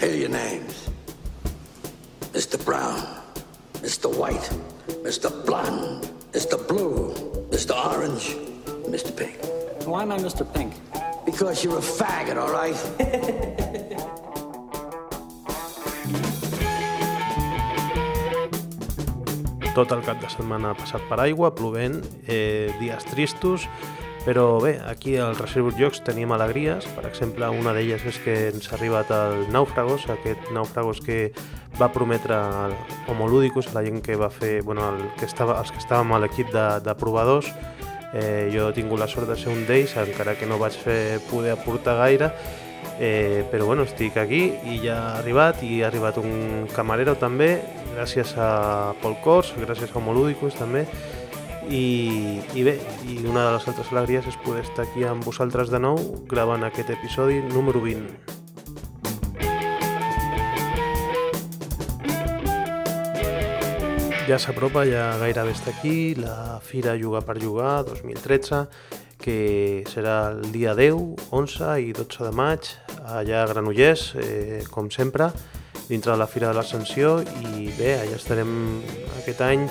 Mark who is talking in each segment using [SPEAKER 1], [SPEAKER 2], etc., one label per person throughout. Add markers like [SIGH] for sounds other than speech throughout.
[SPEAKER 1] Here are your names. Mr. Brown, Mr. White, Mr. Blonde, Mr. Blue, Mr. Orange, Mr. Pink.
[SPEAKER 2] Why am I Mr. Pink?
[SPEAKER 1] Because you're a faggot, all right? [LAUGHS]
[SPEAKER 3] Tot el cap de setmana ha passat per aigua, plovent, eh, dies tristos, però bé, aquí al Reservoir Jocs tenim alegries, per exemple, una d'elles és que ens ha arribat el Nàufragos, aquest Nàufragos que va prometre al Homolúdicus, a la gent que va fer, bueno, el que estava, els que estàvem a l'equip de, de provadors, eh, jo he tingut la sort de ser un d'ells, encara que no vaig fer poder aportar gaire, eh, però bueno, estic aquí i ja ha arribat, i ha arribat un camarero també, gràcies a Paul Kors, gràcies a Homolúdicus també, i, i bé, i una de les altres alegries és poder estar aquí amb vosaltres de nou gravant aquest episodi número 20. Ja s'apropa, ja gairebé està aquí, la Fira Jugar per Jugar 2013, que serà el dia 10, 11 i 12 de maig, allà a Granollers, eh, com sempre, dintre de la Fira de l'Ascensió, i bé, allà estarem aquest any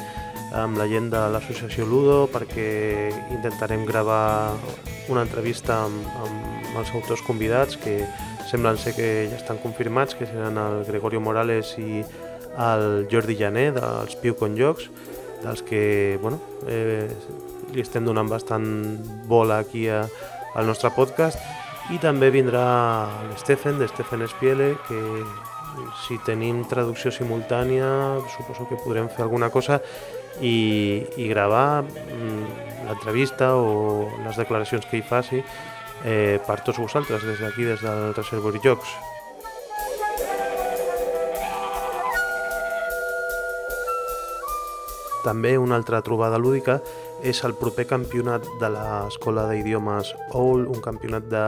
[SPEAKER 3] amb la gent de l'associació Ludo perquè intentarem gravar una entrevista amb, amb els autors convidats que semblen ser que ja estan confirmats, que seran el Gregorio Morales i el Jordi Jané dels Piu Con Jocs, dels que bueno, eh, li estem donant bastant bola aquí a, al nostre podcast. I també vindrà l'Stephen, de Stephen Espiele, que si tenim traducció simultània suposo que podrem fer alguna cosa i, i gravar mm, l'entrevista o les declaracions que hi faci eh, per tots vosaltres des d'aquí, des del Reservoir Jocs. També una altra trobada lúdica és el proper campionat de l'Escola d'Idiomes OUL, un campionat de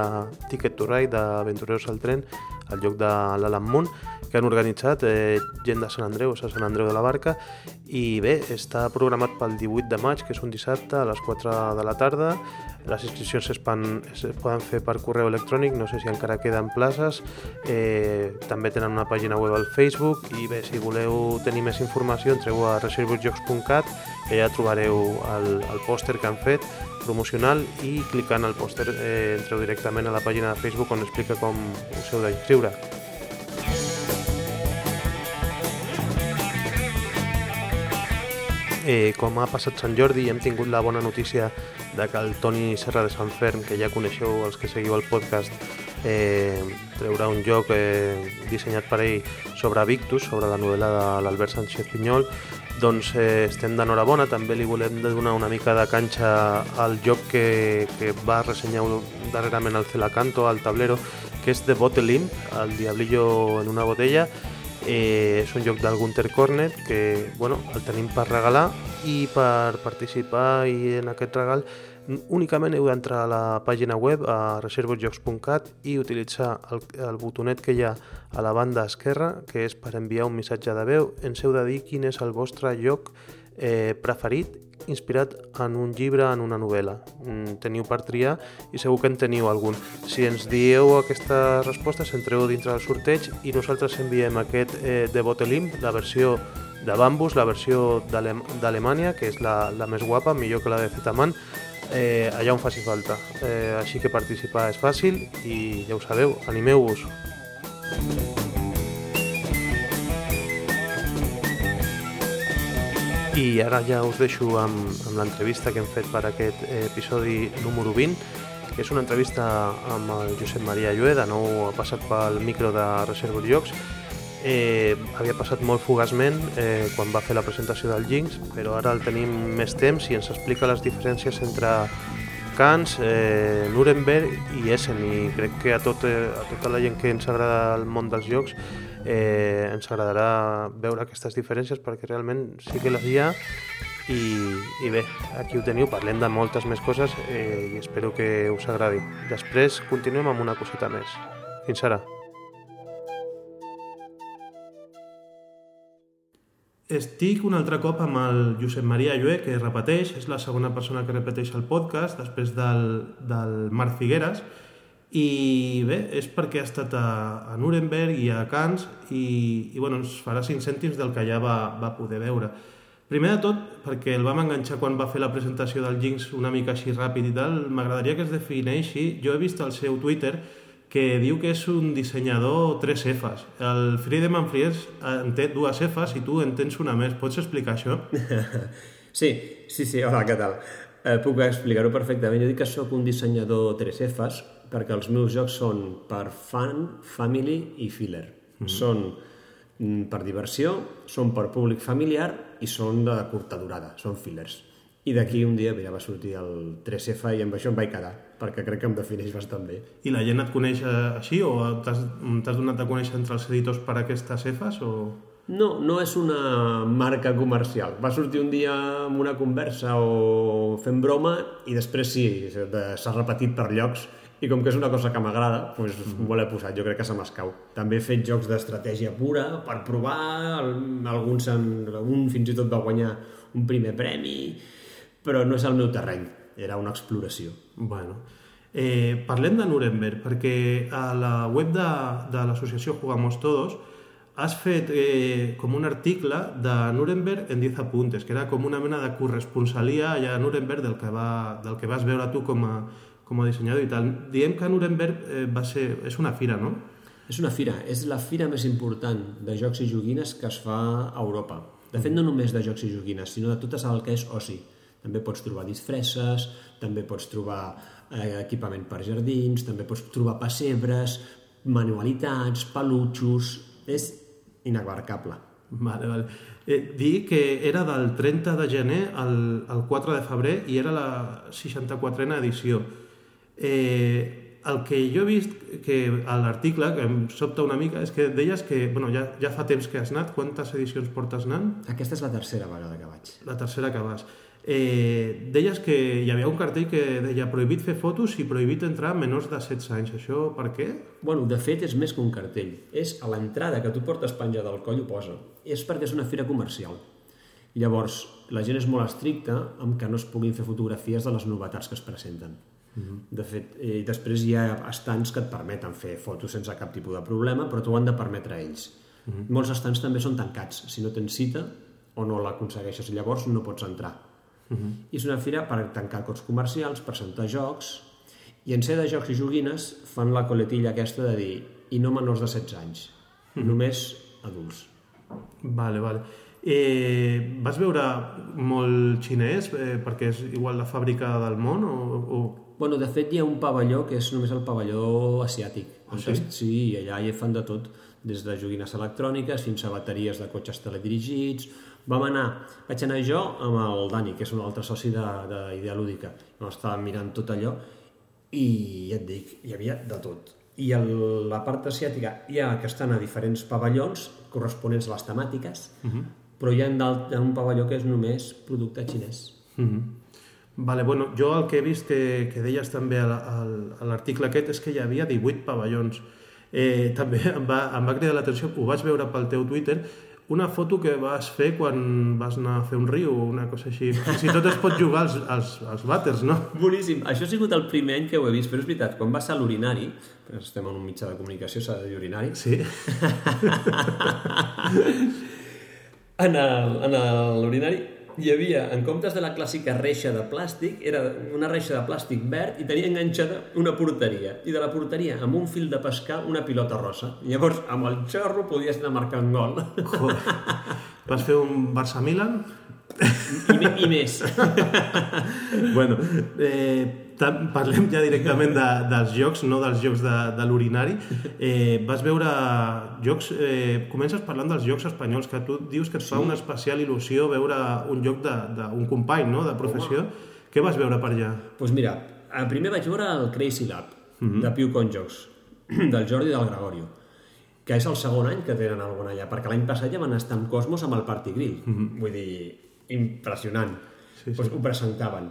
[SPEAKER 3] Ticket to Ride, d'Aventureros al Tren, al lloc de l'Alan Moon, que han organitzat eh, gent de Sant Andreu, a Sant Andreu de la Barca, i bé, està programat pel 18 de maig, que és un dissabte, a les 4 de la tarda. Les inscripcions es, pan, es poden fer per correu electrònic, no sé si encara queden places. Eh, també tenen una pàgina web al Facebook i bé, si voleu tenir més informació, entreu a reservojocs.cat, que ja trobareu el, el pòster que han fet promocional i clicant al pòster eh, entreu directament a la pàgina de Facebook on explica com us heu d'inscriure. Eh, com ha passat Sant Jordi, hem tingut la bona notícia de que el Toni Serra de Sant Ferm, que ja coneixeu els que seguiu el podcast, eh, treurà un joc eh, dissenyat per ell sobre Victus, sobre la novel·la de l'Albert Sánchez Pinyol, doncs eh, estem d'enhorabona, també li volem donar una mica de canxa al joc que, que va ressenyar darrerament al Celacanto, al tablero, que és The Bottle Imp, el Diablillo en una botella, Eh, és un joc del Gunter Cornet que bueno, el tenim per regalar i per participar i en aquest regal únicament heu d'entrar a la pàgina web a reservosjocs.cat i utilitzar el, el botonet que hi ha a la banda esquerra que és per enviar un missatge de veu ens heu de dir quin és el vostre joc eh, preferit inspirat en un llibre, en una novel·la. Mm, teniu per triar i segur que en teniu algun. Si ens dieu aquestes respostes, entreu dintre del sorteig i nosaltres enviem aquest eh, de Botelim, la versió de Bambus, la versió d'Alemanya, que és la, la més guapa, millor que la de Zetaman, eh, allà on faci falta. Eh, així que participar és fàcil i ja ho sabeu, animeu-vos. I ara ja us deixo amb, amb l'entrevista que hem fet per aquest episodi número 20, que és una entrevista amb el Josep Maria Llué, de nou ha passat pel micro de Reserva Llocs. Eh, havia passat molt fugaçment eh, quan va fer la presentació del Jinx, però ara el tenim més temps i ens explica les diferències entre Cannes, eh, Nuremberg i Essen i crec que a, tot, a tota la gent que ens agrada el món dels jocs eh, ens agradarà veure aquestes diferències perquè realment sí que les hi ha i, i bé, aquí ho teniu, parlem de moltes més coses eh, i espero que us agradi. Després continuem amb una coseta més. Fins ara. Estic un altre cop amb el Josep Maria Llué, que repeteix, és la segona persona que repeteix el podcast, després del, del Marc Figueres, i bé, és perquè ha estat a, a Nuremberg i a Cannes i, i bueno, ens farà 5 cèntims del que ja va, va poder veure. Primer de tot, perquè el vam enganxar quan va fer la presentació del Jinx una mica així ràpid i tal, m'agradaria que es defineixi. Jo he vist al seu Twitter que diu que és un dissenyador 3 Fs. El Friedemann Fries en té dues Fs i tu en tens una més. Pots explicar això? [LAUGHS]
[SPEAKER 2] sí, sí, sí, hola, què tal? Eh, puc explicar-ho perfectament. Jo dic que sóc un dissenyador 3 Fs perquè els meus jocs són per fan, family i filler. Mm -hmm. Són per diversió, són per públic familiar i són de curta durada, són fillers. I d'aquí un dia mira, va sortir el 3F i amb això em vaig quedar, perquè crec que em defineix bastant bé.
[SPEAKER 3] I la gent et coneix eh, així o t'has donat a conèixer entre els editors per aquestes Fs o...?
[SPEAKER 2] No, no és una marca comercial. Va sortir un dia amb una conversa o fent broma i després sí, s'ha repetit per llocs i com que és una cosa que m'agrada, doncs mm. me l'he posat, jo crec que se m'escau. També he fet jocs d'estratègia pura per provar, alguns en, un fins i tot va guanyar un primer premi, però no és el meu terreny, era una exploració.
[SPEAKER 3] Bueno, eh, parlem de Nuremberg, perquè a la web de, de l'associació Jugamos Todos has fet eh, com un article de Nuremberg en 10 apuntes, que era com una mena de corresponsalia allà a Nuremberg del que, va, del que vas veure tu com a, com a dissenyador i tal. Diem que Nuremberg eh, va ser, és una fira, no?
[SPEAKER 2] És una fira, és la fira més important de jocs i joguines que es fa a Europa. De fet, no només de jocs i joguines, sinó de tot el que és oci. També pots trobar disfresses, també pots trobar eh, equipament per jardins, també pots trobar pessebres, manualitats, pelutxos... És inabarcable.
[SPEAKER 3] Vale, vale. Eh, dir que era del 30 de gener al, al 4 de febrer i era la 64a edició. Eh, el que jo he vist que a l'article, que em sobta una mica, és que deies que bueno, ja, ja fa temps que has anat. Quantes edicions portes anant?
[SPEAKER 2] Aquesta és la tercera vegada que vaig.
[SPEAKER 3] La tercera que vas. Eh, deies que hi havia un cartell que deia prohibit fer fotos i prohibit entrar menors de 16 anys. Això per què?
[SPEAKER 2] Bueno, de fet és més que un cartell. És a l'entrada que tu portes penjada al coll ho posa. És perquè és una fira comercial. Llavors, la gent és molt estricta amb que no es puguin fer fotografies de les novetats que es presenten. Uh -huh. De fet, eh, després hi ha estants que et permeten fer fotos sense cap tipus de problema, però t'ho han de permetre ells. Uh -huh. Molts estants també són tancats. Si no tens cita o no l'aconsegueixes llavors, no pots entrar. Uh -huh. I és una fira per tancar acords comercials, presentar jocs, i en ser de jocs i joguines fan la coletilla aquesta de dir i no menors de 16 anys, uh -huh. només adults.
[SPEAKER 3] Vale, vale. Eh, vas veure molt xinès eh, perquè és igual la fàbrica del món o, o
[SPEAKER 2] Bueno, de fet, hi ha un pavelló que és només el pavelló asiàtic.
[SPEAKER 3] Ah, sí?
[SPEAKER 2] Sí, allà hi fan de tot, des de joguines electròniques fins a bateries de cotxes teledirigits. Vam anar, vaig anar jo amb el Dani, que és un altre soci d'Idea Lúdica. No estàvem mirant tot allò i ja et dic, hi havia de tot. I a la part asiàtica hi ha que estan a diferents pavellons corresponents a les temàtiques, uh mhm. -huh. però hi ha, hi ha un pavelló que és només producte xinès. Uh mhm. -huh.
[SPEAKER 3] Vale, bueno, jo el que he vist que, que deies també a l'article aquest és que hi havia 18 pavellons. Eh, també em va, em va cridar l'atenció, ho vaig veure pel teu Twitter, una foto que vas fer quan vas anar a fer un riu o una cosa així. Fins i tot es pot jugar als, als, als vàters, no?
[SPEAKER 2] Boníssim. Això ha sigut el primer any que ho he vist, però és veritat, quan vas a l'urinari, estem en un mitjà de comunicació, s'ha de dir urinari.
[SPEAKER 3] Sí. [LAUGHS]
[SPEAKER 2] en l'urinari hi havia, en comptes de la clàssica reixa de plàstic, era una reixa de plàstic verd i tenia enganxada una porteria. I de la porteria, amb un fil de pescar, una pilota rosa. Llavors, amb el xorro podies anar marcant gol.
[SPEAKER 3] Joder. Vas fer un Barça-Milan?
[SPEAKER 2] I, I més.
[SPEAKER 3] bueno, eh, parlem ja directament de, dels jocs, no dels jocs de, de l'urinari. Eh, vas veure jocs... Eh, comences parlant dels jocs espanyols, que tu dius que et fa sí. una especial il·lusió veure un joc d'un company, no?, de professió. Home. Què vas veure per allà?
[SPEAKER 2] Doncs pues mira, primer vaig veure el Crazy Lab, uh mhm. -huh. de Piu Conjocs, [CLEARS THROAT] del Jordi del Gregorio, que és el segon any que tenen alguna allà, perquè l'any passat ja van estar en Cosmos amb el Party Grill. Uh mhm. -huh. Vull dir, impressionant. Sí, sí. Pues ho presentaven.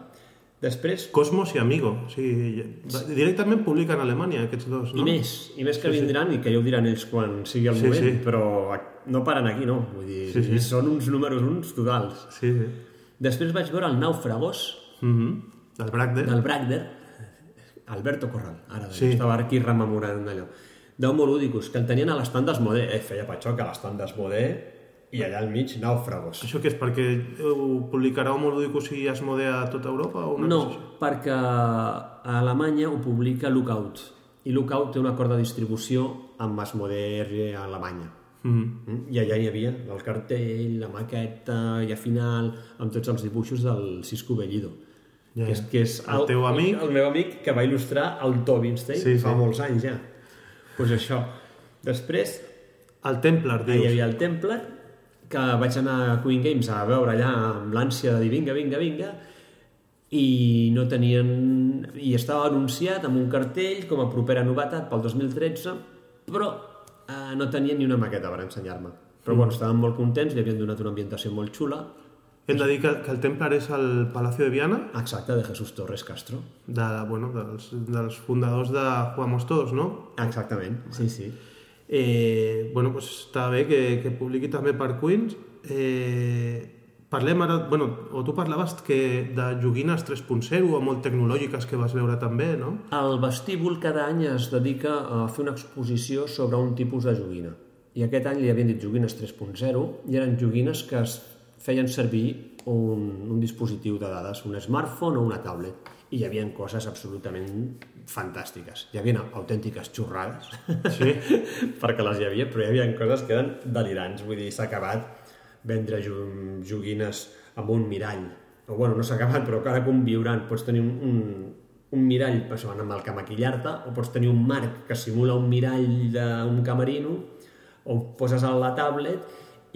[SPEAKER 2] Després...
[SPEAKER 3] Cosmos i Amigo. O sigui, directament publiquen a Alemanya, aquests dos, no?
[SPEAKER 2] I més, i més que sí, vindran, sí. i que ja ho diran ells quan sigui el sí, moment, sí. però no paren aquí, no? Vull dir, sí, sí. són uns números uns totals.
[SPEAKER 3] Sí, sí.
[SPEAKER 2] Després vaig veure el Nàufragos,
[SPEAKER 3] mm -hmm. del Bragder.
[SPEAKER 2] Del Bragder. Alberto Corral, ara
[SPEAKER 3] Sí.
[SPEAKER 2] sí. estava aquí rememorant allò. D'Homo Ludicus, que el tenien a l'estand d'Esmodé. Eh, feia patxoc a l'estand d'Esmodé i allà al mig, nàufragos.
[SPEAKER 3] Això què és? Perquè ho publicarà Homo Ludicus i Asmodee a tota Europa? O una
[SPEAKER 2] No,
[SPEAKER 3] cosa així?
[SPEAKER 2] perquè a Alemanya ho publica Lookout. I Lookout té un acord de distribució amb Asmodee a Alemanya.
[SPEAKER 3] Mm.
[SPEAKER 2] Mm? I allà hi havia el cartell, la maqueta, i a final, amb tots els dibuixos del Cisco Bellido.
[SPEAKER 3] Ja,
[SPEAKER 2] que és, que és
[SPEAKER 3] El teu amic.
[SPEAKER 2] El, el meu amic que va il·lustrar el Tobinstein
[SPEAKER 3] Sí,
[SPEAKER 2] fa
[SPEAKER 3] sí.
[SPEAKER 2] molts anys ja. Doncs pues això. Després
[SPEAKER 3] El Templar,
[SPEAKER 2] hi
[SPEAKER 3] dius.
[SPEAKER 2] havia el Templar, que vaig anar a Queen Games a veure allà amb l'ànsia de dir vinga, vinga, vinga, i no tenien... i estava anunciat amb un cartell com a propera novetat pel 2013, però eh, no tenien ni una maqueta per ensenyar-me. Però bueno, estaven molt contents, li havien donat una ambientació molt xula.
[SPEAKER 3] Hem de dir que, que el Templar és el Palacio de Viana,
[SPEAKER 2] Exacte, de Jesús Torres Castro.
[SPEAKER 3] de, bueno, dels, dels fundadors de Jugamos Todos, no?
[SPEAKER 2] Exactament, sí, sí.
[SPEAKER 3] Eh, bueno, pues està bé que, que publiqui també per Queens. Eh, parlem ara, bueno, o tu parlaves que de joguines 3.0 o molt tecnològiques que vas veure també, no?
[SPEAKER 2] El vestíbul cada any es dedica a fer una exposició sobre un tipus de joguina. I aquest any li havien dit joguines 3.0 i eren joguines que es feien servir un, un dispositiu de dades, un smartphone o una tablet. I hi havia coses absolutament fantàstiques. Hi havia autèntiques xorrades,
[SPEAKER 3] Sí. [LAUGHS]
[SPEAKER 2] perquè les hi havia, però hi havia coses que eren delirants. Vull dir, s'ha acabat vendre jo- joguines amb un mirall. O, bueno, no s'ha acabat, però cada conviuran. Pots tenir un, un, un mirall això, amb el que maquillar-te, o pots tenir un marc que simula un mirall d'un camerino, o poses a la tablet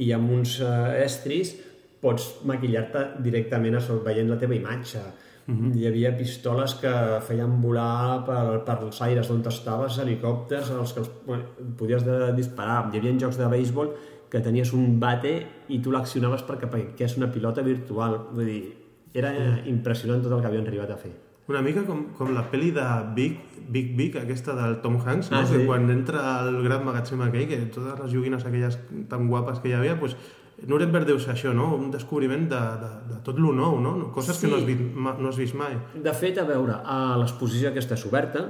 [SPEAKER 2] i amb uns eh, estris pots maquillar-te directament a sobre, veient la teva imatge. Mm -hmm. Hi havia pistoles que feien volar per, per els aires d'on estaves, helicòpters en els que els, bueno, podies de, disparar. Hi havia jocs de béisbol que tenies un bate i tu l'accionaves perquè és una pilota virtual. Vull dir, era impressionant tot el que havien arribat a fer.
[SPEAKER 3] Una mica com, com la pel·li de Big, Big Big, aquesta del Tom Hanks, no?
[SPEAKER 2] Ah,
[SPEAKER 3] que
[SPEAKER 2] sí.
[SPEAKER 3] quan entra al gran magatzem aquell, que totes les joguines aquelles tan guapes que hi havia, pues, Nuremberg deu ser això, no? Un descobriment de, de, de tot lo nou, no? Coses que
[SPEAKER 2] Sí.
[SPEAKER 3] no has, vist, no has vist mai.
[SPEAKER 2] De fet, a veure, a l'exposició aquesta és oberta,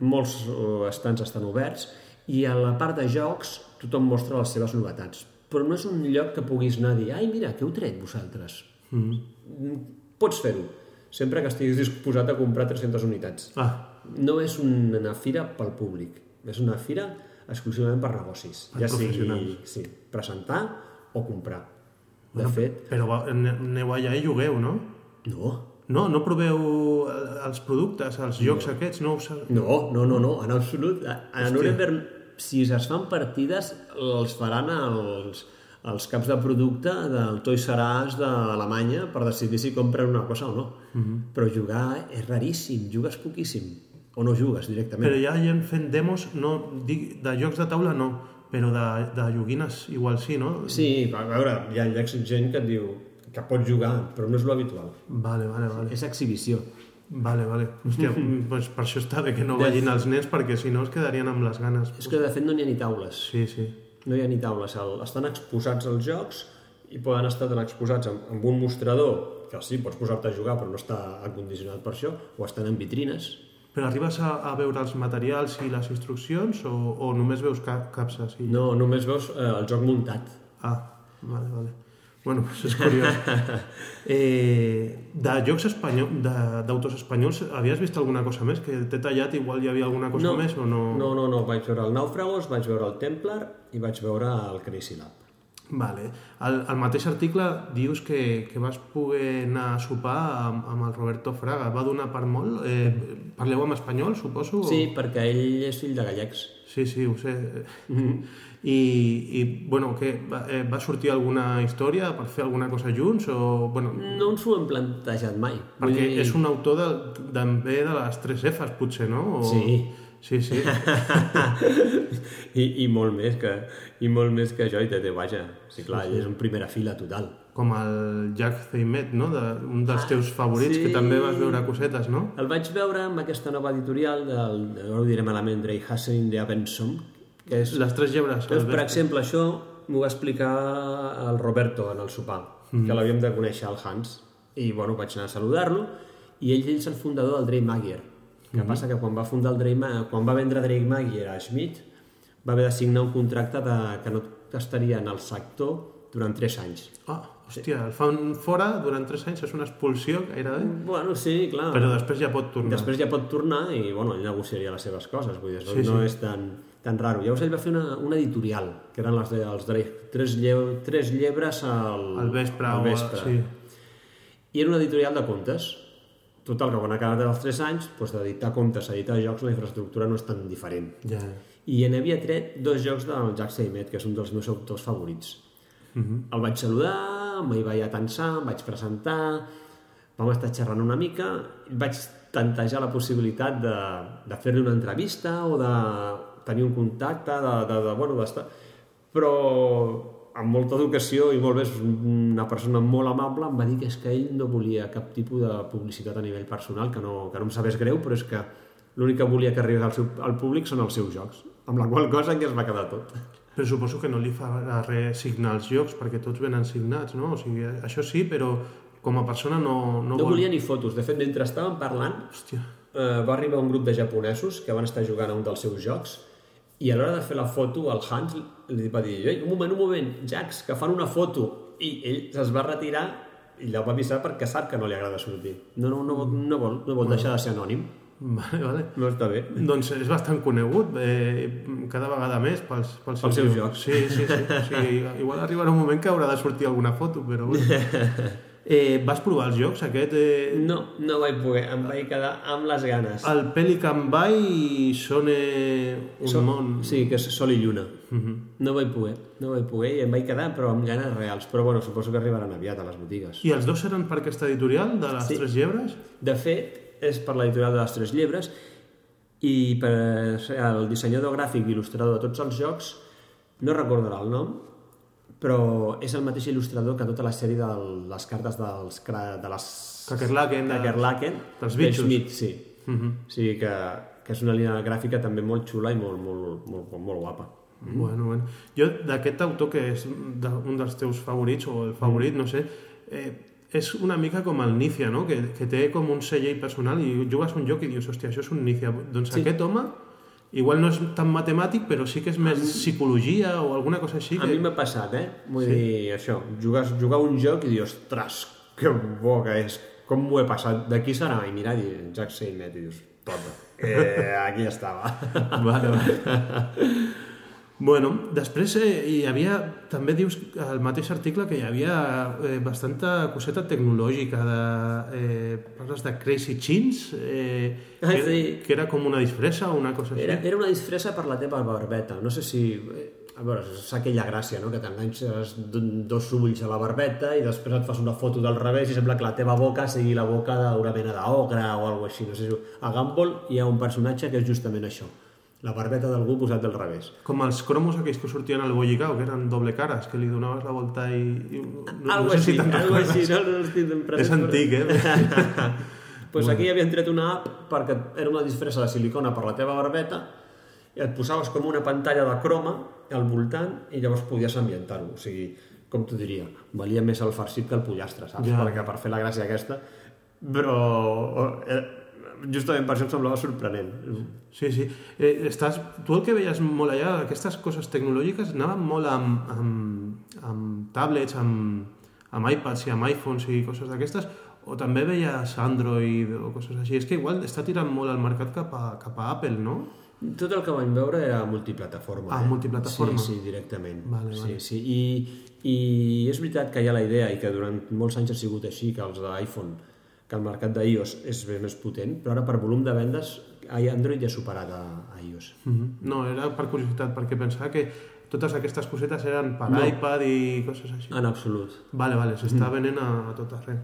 [SPEAKER 2] molts eh, estants estan oberts, i a la part de jocs tothom mostra les seves novetats. Però no és un lloc que puguis anar a dir ai, mira, què heu tret vosaltres? Mm. Pots fer-ho, sempre que estiguis disposat a comprar 300 unitats.
[SPEAKER 3] Ah,
[SPEAKER 2] No és una fira pel públic, és una fira exclusivament per negocis.
[SPEAKER 3] Per
[SPEAKER 2] ja sigui sí, presentar o comprar. De fet,
[SPEAKER 3] però aneu allà i jugueu, no?
[SPEAKER 2] no,
[SPEAKER 3] No, no proveu eh, els productes, els jocs aquests, no? Us...
[SPEAKER 2] No, no, no, no, en absolut. A,
[SPEAKER 3] Hòstia.
[SPEAKER 2] Nuremberg, si es fan partides, els faran els, els caps de producte del Toys R Us d'Alemanya per decidir si compren una cosa o no.
[SPEAKER 3] Mhm.
[SPEAKER 2] Mm -hmm. Però jugar és raríssim, jugues poquíssim. O no jugues directament.
[SPEAKER 3] Però hi ha gent fent demos, no, de jocs de taula no, però de, de joguines igual sí, no?
[SPEAKER 2] Sí, a veure, hi ha gent que et diu que pot jugar, però no és lo habitual.
[SPEAKER 3] Vale, vale, vale.
[SPEAKER 2] És exhibició.
[SPEAKER 3] Vale, vale. Hòstia, pues per això està bé que no vagin els nens, perquè si no es quedarien amb les ganes.
[SPEAKER 2] És que de fet no n'hi ha ni taules.
[SPEAKER 3] Sí, sí.
[SPEAKER 2] No hi ha ni taules, estan exposats els jocs i poden estar tan exposats amb, amb un mostrador, que sí, pots posar-te a jugar però no està acondicionat per això, o estan en vitrines.
[SPEAKER 3] Però arribes a, a veure els materials i les instruccions o, o només veus cap, capses? I...
[SPEAKER 2] No, només veus eh, el joc muntat.
[SPEAKER 3] Ah, vale, vale. Bueno, pues és curiós. [LAUGHS] eh, de jocs espanyols, d'autors espanyols, havies vist alguna cosa més? Que t'he tallat, igual hi havia alguna cosa
[SPEAKER 2] no,
[SPEAKER 3] més o no?
[SPEAKER 2] No, no, no, vaig veure el Nàufragos, vaig veure el Templar i vaig veure el Crazy Lab.
[SPEAKER 3] Vale. Al, al mateix article dius que, que vas poder anar a sopar amb, amb el Roberto Fraga. Va donar per molt? Eh, parleu en espanyol, suposo? o-
[SPEAKER 2] Sí, perquè ell és fill de gallecs.
[SPEAKER 3] Sí, sí, ho sé. I, i bueno, què, va, eh, va sortir alguna història per fer alguna cosa junts? O, bueno,
[SPEAKER 2] No ens ho hem plantejat mai.
[SPEAKER 3] Perquè
[SPEAKER 2] dir-
[SPEAKER 3] és un autor de, també de les 3 Fs, potser, no? O...
[SPEAKER 2] Sí.
[SPEAKER 3] Sí, sí. [LAUGHS]
[SPEAKER 2] I, i molt més que i molt més que jo i té, vaja, sí, clar, ell és un primera fila total.
[SPEAKER 3] Com el Jack Zaymet, no? De, un dels teus favorits,
[SPEAKER 2] sí.
[SPEAKER 3] que també vas veure cosetes, no?
[SPEAKER 2] El vaig veure amb aquesta nova editorial del, no ho diré malament, Drey Hasselin de Abenson, que és...
[SPEAKER 3] Les tres llebres.
[SPEAKER 2] Doncs, per exemple, això m'ho va explicar el Roberto en el sopar, mm. que l'havíem de conèixer, el Hans. I, bueno, vaig anar a saludar-lo, i ell, ell és el fundador del Drey Magier, que passa que quan va fundar el Drake, quan va vendre Drake Maguire a Schmidt, va haver de signar un contracte de, que no estaria en el sector durant 3 anys.
[SPEAKER 3] Ah, hòstia, el fan fora durant 3 anys, és una expulsió gairebé,
[SPEAKER 2] Bueno, sí, clar.
[SPEAKER 3] però després ja pot tornar.
[SPEAKER 2] Després ja pot tornar i bueno, ell negociaria les seves coses, vull dir,
[SPEAKER 3] Sí,
[SPEAKER 2] no
[SPEAKER 3] sí.
[SPEAKER 2] és tan, tan raro. Llavors ell va fer una, una editorial, que eren les de, els Drake, tres, lleu, tres llebres al,
[SPEAKER 3] Al vespre,
[SPEAKER 2] al
[SPEAKER 3] o
[SPEAKER 2] vespre.
[SPEAKER 3] sí.
[SPEAKER 2] I era una editorial de contes. Total, que quan ha acabat els 3 anys, doncs, d'editar contes a editar jocs, la infraestructura no és tan diferent.
[SPEAKER 3] Ja.
[SPEAKER 2] I en havia tret dos jocs del Jack Seymet, que és un dels meus autors favorits. Uh -huh. El vaig saludar, m'hi vaig atensar, em vaig presentar, vam estar xerrant una mica, vaig tantejar la possibilitat de, de fer-li una entrevista o de tenir un contacte, de, de, de bueno, d'estar... Però amb molta educació i molt bé, és una persona molt amable, em va dir que és que ell no volia cap tipus de publicitat a nivell personal, que no, que no em sabés greu, però és que l'únic que volia que arribés al, seu, al públic són els seus jocs, amb la qual cosa que es va quedar tot.
[SPEAKER 3] Però suposo que no li fa res signar els jocs, perquè tots venen signats, no? O sigui, això sí, però com a persona no, no,
[SPEAKER 2] No
[SPEAKER 3] vol...
[SPEAKER 2] volia ni fotos. De fet, mentre estàvem parlant,
[SPEAKER 3] Hòstia,
[SPEAKER 2] eh, va arribar un grup de japonesos que van estar jugant a un dels seus jocs i a l'hora de fer la foto el Hans li va dir Ei, un moment, un moment, Jax, que fan una foto i ell es va retirar i la va avisar perquè sap que no li agrada sortir no, no, no, no, vol, no vol deixar de ser anònim
[SPEAKER 3] vale, vale.
[SPEAKER 2] no està bé
[SPEAKER 3] Doncs és bastant conegut, eh, cada vegada més pels, pels,
[SPEAKER 2] Pels seus jocs.
[SPEAKER 3] Sí, sí, sí. O sigui, igual arribarà un moment que haurà de sortir alguna foto, però bueno. [LAUGHS] Eh, vas provar els jocs, aquest? Eh,
[SPEAKER 2] no, no vaig poder, em vaig quedar amb les ganes.
[SPEAKER 3] El Pelican Bay són eh, un
[SPEAKER 2] Sol-
[SPEAKER 3] món...
[SPEAKER 2] sí, que és sol i lluna. No vaig poder, no vaig poder i em vaig quedar però amb ganes reals. Però bueno, suposo que arribaran aviat a les botigues.
[SPEAKER 3] I els dos eren per aquesta editorial, de les
[SPEAKER 2] Sí.
[SPEAKER 3] Tres Llebres?
[SPEAKER 2] De fet, és per l'editorial de les Tres Llebres i per el dissenyador gràfic i il·lustrador de tots els jocs, no recordarà el nom, però és el mateix il·lustrador que tota la sèrie de les cartes dels, de les...
[SPEAKER 3] Kakerlaken, de-
[SPEAKER 2] Kakerlaken,
[SPEAKER 3] dels
[SPEAKER 2] de
[SPEAKER 3] bitxos.
[SPEAKER 2] Schmidt, sí.
[SPEAKER 3] Uh -huh.
[SPEAKER 2] O sigui que, que és una línia gràfica també molt xula i molt, molt, molt, molt guapa.
[SPEAKER 3] Bueno, bueno. Jo, d'aquest autor que és de, un dels teus favorits, o el favorit, no sé, eh, és una mica com el Nícia, no? Que, que té com un celler personal i jugues un joc i dius, hòstia, això és un Nícia. Doncs
[SPEAKER 2] Sí.
[SPEAKER 3] aquest home, igual no és tan matemàtic, però sí que és més psicologia o alguna cosa així.
[SPEAKER 2] A
[SPEAKER 3] Que...
[SPEAKER 2] mi m'ha passat, eh? Vull sí. dir, això, jugar, jugar un joc i dir, ostres, que bo que és, com m'ho he passat, d'aquí serà, i mirar i dir, Jack Seymet, i dius, tota, [LAUGHS] eh, aquí estava.
[SPEAKER 3] Vale, vale. [LAUGHS] Bueno, després eh, hi havia, també dius al mateix article que hi havia eh, bastanta coseta tecnològica de, eh, parles de Crazy Chins eh,
[SPEAKER 2] Ah,
[SPEAKER 3] que,
[SPEAKER 2] sí.
[SPEAKER 3] que era com una disfressa o una cosa així
[SPEAKER 2] Era, era una disfressa per la teva barbeta, no sé si... eh, A veure, és aquella gràcia, no?, que t'enganxes dos ulls a la barbeta i després et fas una foto del revés i sembla que la teva boca sigui la boca d'una mena d'ogre o alguna així. No sé si... A Gumball hi ha un personatge que és justament això, la barbeta d'algú posat del revés.
[SPEAKER 3] com els cromos aquells que sortien al Bollicao que eren doble cares, que li donaves la volta i... i no,
[SPEAKER 2] algo
[SPEAKER 3] sé
[SPEAKER 2] així,
[SPEAKER 3] te'n
[SPEAKER 2] algo
[SPEAKER 3] recordes.
[SPEAKER 2] així, no, no estic present,
[SPEAKER 3] és antic, eh? [LAUGHS]
[SPEAKER 2] pues aquí havien tret una app perquè era una disfressa de silicona per la teva barbeta i et posaves com una pantalla de croma al voltant i llavors podies ambientar-ho. O sigui, com t'ho diria, valia més el farcit que el pollastre, saps?
[SPEAKER 3] Ja.
[SPEAKER 2] Perquè per fer la gràcia aquesta... Però eh, justament per això em semblava sorprenent.
[SPEAKER 3] Sí, sí. Eh, estàs, tu el que veies molt allà, aquestes coses tecnològiques, anaven molt amb, amb, amb tablets, amb, amb iPads i amb iPhones i coses d'aquestes, o també veies Android o coses així. És que igual està tirant molt el mercat cap a, cap a Apple, no?
[SPEAKER 2] Tot el que vam veure era multiplataforma.
[SPEAKER 3] Ah,
[SPEAKER 2] eh?
[SPEAKER 3] multiplataforma.
[SPEAKER 2] Sí, sí, directament.
[SPEAKER 3] Vale,
[SPEAKER 2] sí,
[SPEAKER 3] vale.
[SPEAKER 2] sí. I, I és veritat que hi ha la idea i que durant molts anys ha sigut així, que els d'iPhone, que el mercat d'iOS és més, més potent, però ara per volum de vendes Android ja ha superat a, a iOS.
[SPEAKER 3] Mm -hmm. No, era per curiositat, perquè pensava que totes aquestes cosetes eren per
[SPEAKER 2] No.
[SPEAKER 3] iPad i coses així.
[SPEAKER 2] En absolut.
[SPEAKER 3] Vale, vale, s'està venent a, a tot arreu.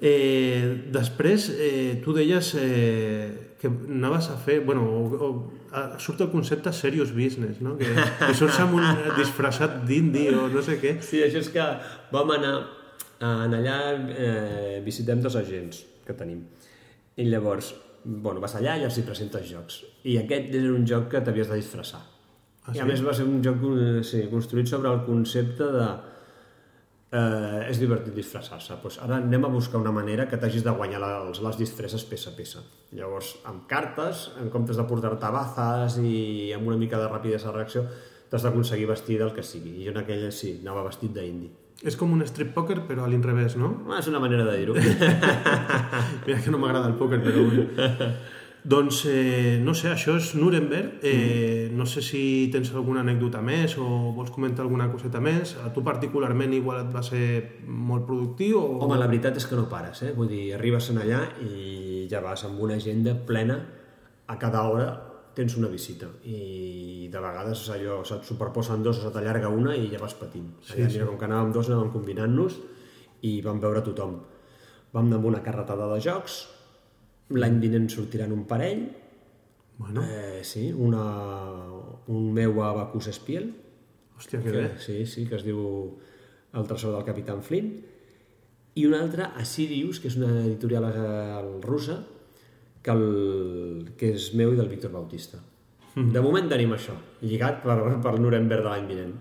[SPEAKER 3] Eh, després, eh, tu deies eh, que anaves a fer... Bueno, o, o, a, surt el concepte serious business, no? Que, que surts amb un disfressat d'indi o no sé què.
[SPEAKER 2] Sí, això és que vam anar en allà, eh, visitem dos agents que tenim. I llavors, bueno, vas allà i els hi presentes jocs. I aquest era un joc que t'havies de disfressar.
[SPEAKER 3] Ah,
[SPEAKER 2] I a
[SPEAKER 3] sí?
[SPEAKER 2] més va ser un joc eh, sí, construït sobre el concepte de eh, és divertit disfressar-se. Pues ara anem a buscar una manera que t'hagis de guanyar les, les disfresses peça a peça. Llavors, amb cartes, en comptes de portar-te bazes i amb una mica de rapidesa de reacció, t'has d'aconseguir vestir del que sigui. I jo en aquella sí, anava vestit d'indi.
[SPEAKER 3] És com un strip poker, però a l'inrevés, no?
[SPEAKER 2] Ah, és una manera de dir-ho. [LAUGHS]
[SPEAKER 3] Mira que no m'agrada el pòquer, però... bueno. [LAUGHS] doncs, eh, no sé, això és Nuremberg. Eh, no sé si tens alguna anècdota més o vols comentar alguna coseta més. A tu particularment igual et va ser molt productiu o...
[SPEAKER 2] Home, la veritat és que no pares, eh? Vull dir, arribes allà i ja vas amb una agenda plena a cada hora tens una visita i de vegades allò se't superposen dos o se t'allarga una i ja vas patint. Sí, allà, sí. Mira, com que anàvem dos anàvem combinant-nos i vam veure tothom. Vam anar amb una carretada de jocs, l'any vinent sortiran un parell,
[SPEAKER 3] Bueno,
[SPEAKER 2] eh, sí, una, un meu a Bacus Espiel,
[SPEAKER 3] hòstia, que
[SPEAKER 2] que,
[SPEAKER 3] bé.
[SPEAKER 2] sí, sí, que es diu El tresor del Capitán Flynn, i una altra a Sirius, que és una editorial eh, russa, que, el, que és meu i del Víctor Bautista.
[SPEAKER 3] Mhm.
[SPEAKER 2] De moment tenim això, lligat per, per Nuremberg de l'any vinent.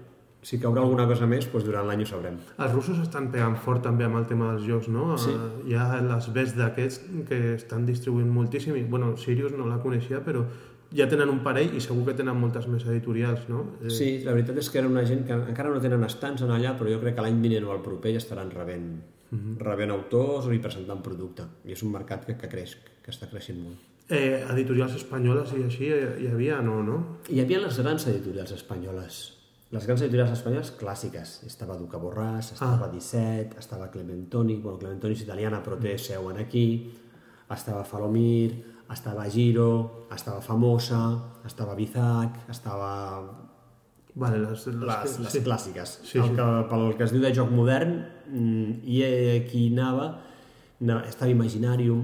[SPEAKER 2] Si caurà alguna cosa més, doncs durant l'any ho sabrem.
[SPEAKER 3] Els russos estan pegant fort també amb el tema dels jocs, no?
[SPEAKER 2] Sí.
[SPEAKER 3] Eh, Hi ha les bets d'aquests que estan distribuint moltíssim. I, bueno, Sirius no la coneixia, però ja tenen un parell i segur que tenen moltes més editorials, no? Eh,
[SPEAKER 2] Sí, la veritat és que era una gent que encara no tenen estants en allà, però jo crec que l'any vinent o el proper ja estaran rebent,
[SPEAKER 3] Mhm.
[SPEAKER 2] rebent autors i presentant producte. I és un mercat que, que creix, que està creixent molt.
[SPEAKER 3] Eh, editorials espanyoles i així eh, hi havia, no, no?
[SPEAKER 2] Hi havia les grans editorials espanyoles. Les grans editorials espanyoles clàssiques. Estava Duca Borràs, estava
[SPEAKER 3] Ah.
[SPEAKER 2] 17, estava Clementoni, bueno, Clementoni és italiana però té seu en aquí, estava Falomir, estava Giro, estava Famosa, estava Bizac, estava
[SPEAKER 3] Vale, les, les,
[SPEAKER 2] les, les
[SPEAKER 3] sí.
[SPEAKER 2] clàssiques.
[SPEAKER 3] Sí,
[SPEAKER 2] el que, pel que es diu de joc modern, mm, i eh, qui anava, anava, estava Imaginarium,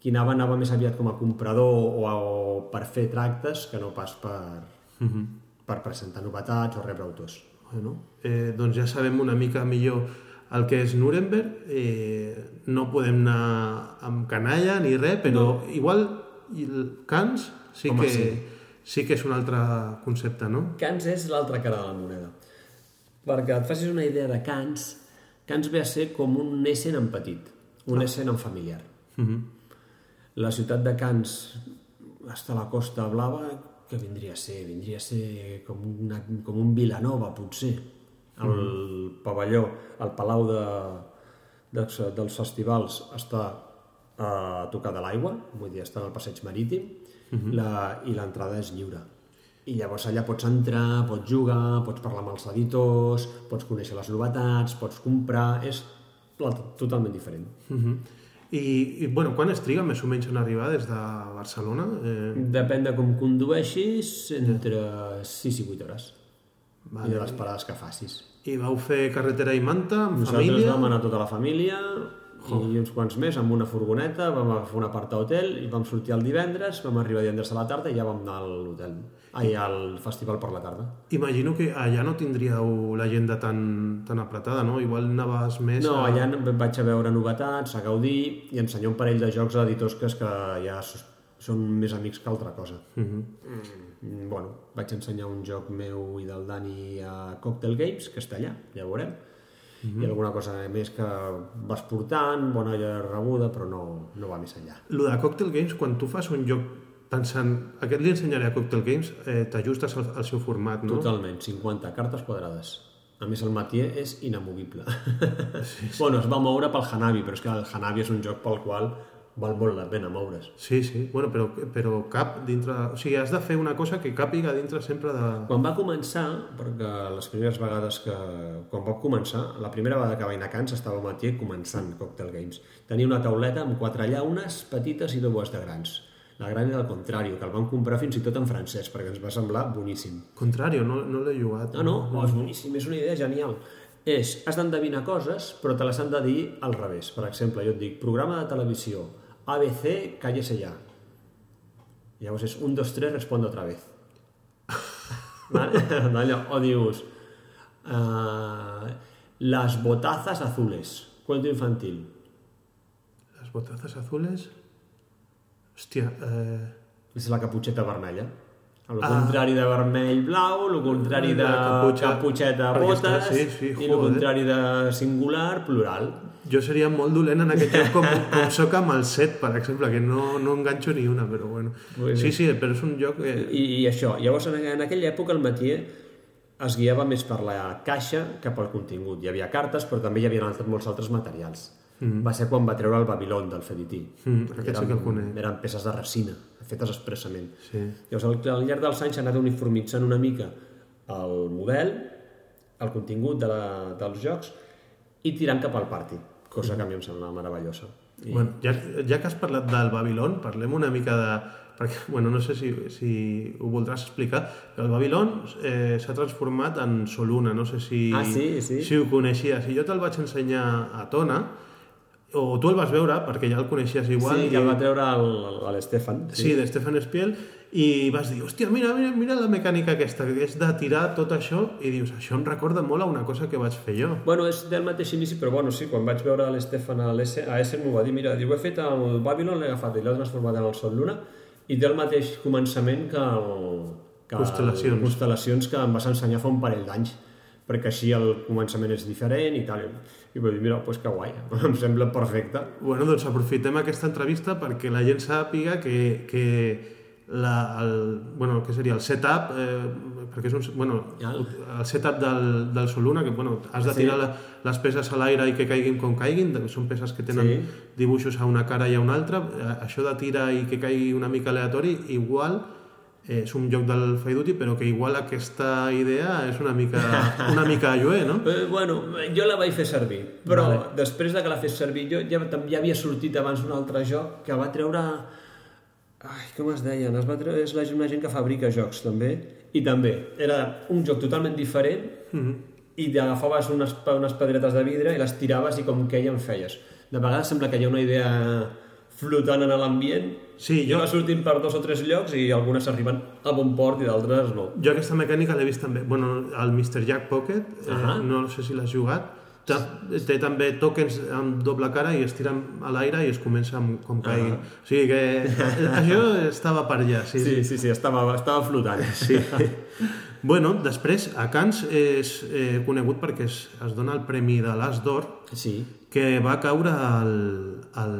[SPEAKER 2] qui anava anava més aviat com a comprador o, a, o per fer tractes que no pas per,
[SPEAKER 3] Mhm.
[SPEAKER 2] per presentar novetats o rebre autors.
[SPEAKER 3] Bueno, eh, doncs ja sabem una mica millor el que és Nuremberg. Eh, no podem anar amb canalla ni res, però igual i el Cans sí
[SPEAKER 2] Home,
[SPEAKER 3] que,
[SPEAKER 2] sí.
[SPEAKER 3] Sí que és un altre concepte, no?
[SPEAKER 2] Cans és l'altra cara de la moneda. Perquè et facis una idea de Cans, Cans ve a ser com un Essen en petit, un Essen en familiar.
[SPEAKER 3] Mhm.
[SPEAKER 2] La ciutat de Cans està a la Costa Blava, que vindria a ser? Vindria a ser com, una, com un Vilanova, potser. El pavelló, el palau de, de, dels festivals està a tocar de l'aigua, vull dir, està al passeig marítim, la, i l'entrada és lliure. I llavors allà pots entrar, pots jugar, pots parlar amb els editors, pots conèixer les novetats, pots comprar... És totalment diferent.
[SPEAKER 3] Mhm. I, I, bueno, quan es triga més o menys en arribar des de Barcelona? Eh,
[SPEAKER 2] Depèn de com condueixis, entre 6 i 8 hores.
[SPEAKER 3] Vale.
[SPEAKER 2] I de les parades que facis.
[SPEAKER 3] I vau fer carretera i manta, amb
[SPEAKER 2] Nosaltres
[SPEAKER 3] família?
[SPEAKER 2] vam anar tota la família i uns quants més amb una furgoneta, vam agafar una part a hotel i vam sortir el divendres, vam arribar divendres a la tarda i ja vam anar a l'hotel. Ai, al festival per la tarda.
[SPEAKER 3] Imagino que allà no tindríeu l'agenda tan, tan apretada, no? Igual anaves més
[SPEAKER 2] No,
[SPEAKER 3] a...
[SPEAKER 2] allà vaig a veure novetats, a gaudir i ensenyar un parell de jocs a editors que, que ja són més amics que altra cosa.
[SPEAKER 3] Mhm.
[SPEAKER 2] Mm, bueno, vaig ensenyar un joc meu i del Dani a Cocktail Games, que està allà, ja ho veurem. I alguna cosa més que vas portant, bona rebuda, però no, no va més enllà.
[SPEAKER 3] Lo de Cocktail Games, quan tu fas un joc pensant, aquest li ensenyaré a Cocktail Games, eh, t'ajustes al, al seu format, no?
[SPEAKER 2] Totalment, 50 cartes quadrades. A més, el Matier és inamovible. Sí, sí. Bueno, es va moure pel Hanabi, però és que el Hanabi és un joc pel qual val molt la pena moure's.
[SPEAKER 3] Sí, sí, bueno, però, però cap dintre... O sigui, has de fer una cosa que càpiga dintre sempre de...
[SPEAKER 2] Quan va començar, perquè les primeres vegades que... Quan va començar, la primera vegada que vaig anar a Cans estava el Matier començant Cocktail Games. Tenia una tauleta amb quatre llaunes petites i dues de grans. La gran era al contrari, que el vam comprar fins i tot en francès, perquè ens va semblar boníssim.
[SPEAKER 3] Contrari, no, no l'he jugat.
[SPEAKER 2] No, no, oh, és boníssim, és una idea genial. És, has d'endevinar coses, però te les han de dir al revés. Per exemple, jo et dic, programa de televisió, ABC, cállese ya. Llavors és un, dos, tres, respondo otra vez. [LAUGHS] vale? [LAUGHS] O dius, uh, las botazas azules, cuento infantil.
[SPEAKER 3] Les botazas azules... Hòstia, eh...
[SPEAKER 2] És la caputxeta vermella. El contrari de vermell-blau, el contrari de
[SPEAKER 3] La caputxa.
[SPEAKER 2] caputxeta botes
[SPEAKER 3] sí, sí,
[SPEAKER 2] i el contrari de singular, plural.
[SPEAKER 3] Jo seria molt dolent en aquest joc com, com sóc amb el set, per exemple, que no, no enganxo ni una, però bueno.
[SPEAKER 2] Muy
[SPEAKER 3] Sí,
[SPEAKER 2] bé.
[SPEAKER 3] sí, però és un joc que...
[SPEAKER 2] I, i això, llavors en, en aquella època el Matier es guiava més per la caixa que pel contingut. Hi havia cartes, però també hi havia altres, molts altres materials. Mm. Va ser quan va treure el Babilón del Fedití.
[SPEAKER 3] Mm, aquest sí que el conec.
[SPEAKER 2] Eren peces de resina, fetes expressament.
[SPEAKER 3] Sí.
[SPEAKER 2] Llavors, al, al llarg dels anys s'ha anat uniformitzant una mica el model, el contingut de la, dels jocs, i tirant cap al party, cosa que a mi em sembla meravellosa. I,
[SPEAKER 3] Bueno, ja, ja que has parlat del Babilón, parlem una mica de... Perquè, bueno, no sé si, si ho voldràs explicar, el Babilón eh, s'ha transformat en Soluna, no sé si,
[SPEAKER 2] Ah, sí, sí.
[SPEAKER 3] si ho coneixies. I jo te'l vaig ensenyar a Tona, o tu el vas veure, perquè ja el coneixies igual.
[SPEAKER 2] sí,
[SPEAKER 3] i-
[SPEAKER 2] el va treure l'Estefan.
[SPEAKER 3] Sí, de Stefan Spiel, i vas dir, hòstia, mira, mira, mira la mecànica aquesta, que és de tirar tot això, i dius, això em recorda molt a una cosa que vaig fer jo.
[SPEAKER 2] Bueno, és del mateix inici, però bueno, sí, quan vaig veure l'Estefan a l'Essen, a Essen m'ho va dir, mira, diu, he fet el Babylon, l'he agafat i l'he transformat en el Sol Luna, i té el mateix començament que el... Que
[SPEAKER 3] Constel·lacions.
[SPEAKER 2] El, constel·lacions que em vas ensenyar fa un parell d'anys, perquè així el començament és diferent i tal. I vaig dir, mira, doncs pues que guai, [LAUGHS] em sembla perfecte.
[SPEAKER 3] Bueno, doncs aprofitem aquesta entrevista perquè la gent sàpiga que, que la, el, bueno, què seria el setup, eh, perquè és un, bueno,
[SPEAKER 2] El-
[SPEAKER 3] setup del, del Soluna, que bueno, has de
[SPEAKER 2] Sí.
[SPEAKER 3] tirar la, les peces a l'aire i que caiguin com caiguin, són peces que tenen
[SPEAKER 2] Sí.
[SPEAKER 3] dibuixos a una cara i a una altra, Eh, això de tirar i que caigui una mica aleatori, igual és un joc del Faiduti, però que igual aquesta idea és una mica, una mica lluer, no? [LAUGHS]
[SPEAKER 2] Eh, bueno, jo la vaig fer servir, però
[SPEAKER 3] Vale.
[SPEAKER 2] després de que la fes servir jo ja, ja havia sortit abans un altre joc que va treure... Ai, com es deien? Es va treure... És la, una gent que fabrica jocs, també. I també, era un joc totalment diferent mm -hmm. i t'agafaves unes, unes pedretes de vidre i les tiraves i com queien feies. De vegades sembla que hi ha una idea flotant en l'ambient
[SPEAKER 3] Sí,
[SPEAKER 2] i
[SPEAKER 3] jo-
[SPEAKER 2] va sortint per dos o tres llocs i algunes arriben a bon port i d'altres no.
[SPEAKER 3] Jo aquesta mecànica l'he vist també. Bueno, el Mr. Jack Pocket, eh,
[SPEAKER 2] Ahà.
[SPEAKER 3] no sé si l'has jugat, té, té també tokens amb doble cara i es tiren a l'aire i es comença amb, com caiguin. O sigui que això estava per allà, sí.
[SPEAKER 2] Sí, sí, sí, estava, estava flotant.
[SPEAKER 3] sí. bueno, després, a Cans és eh, conegut perquè es, es dona el premi de l'As d'Or
[SPEAKER 2] Sí.
[SPEAKER 3] que va caure al, al,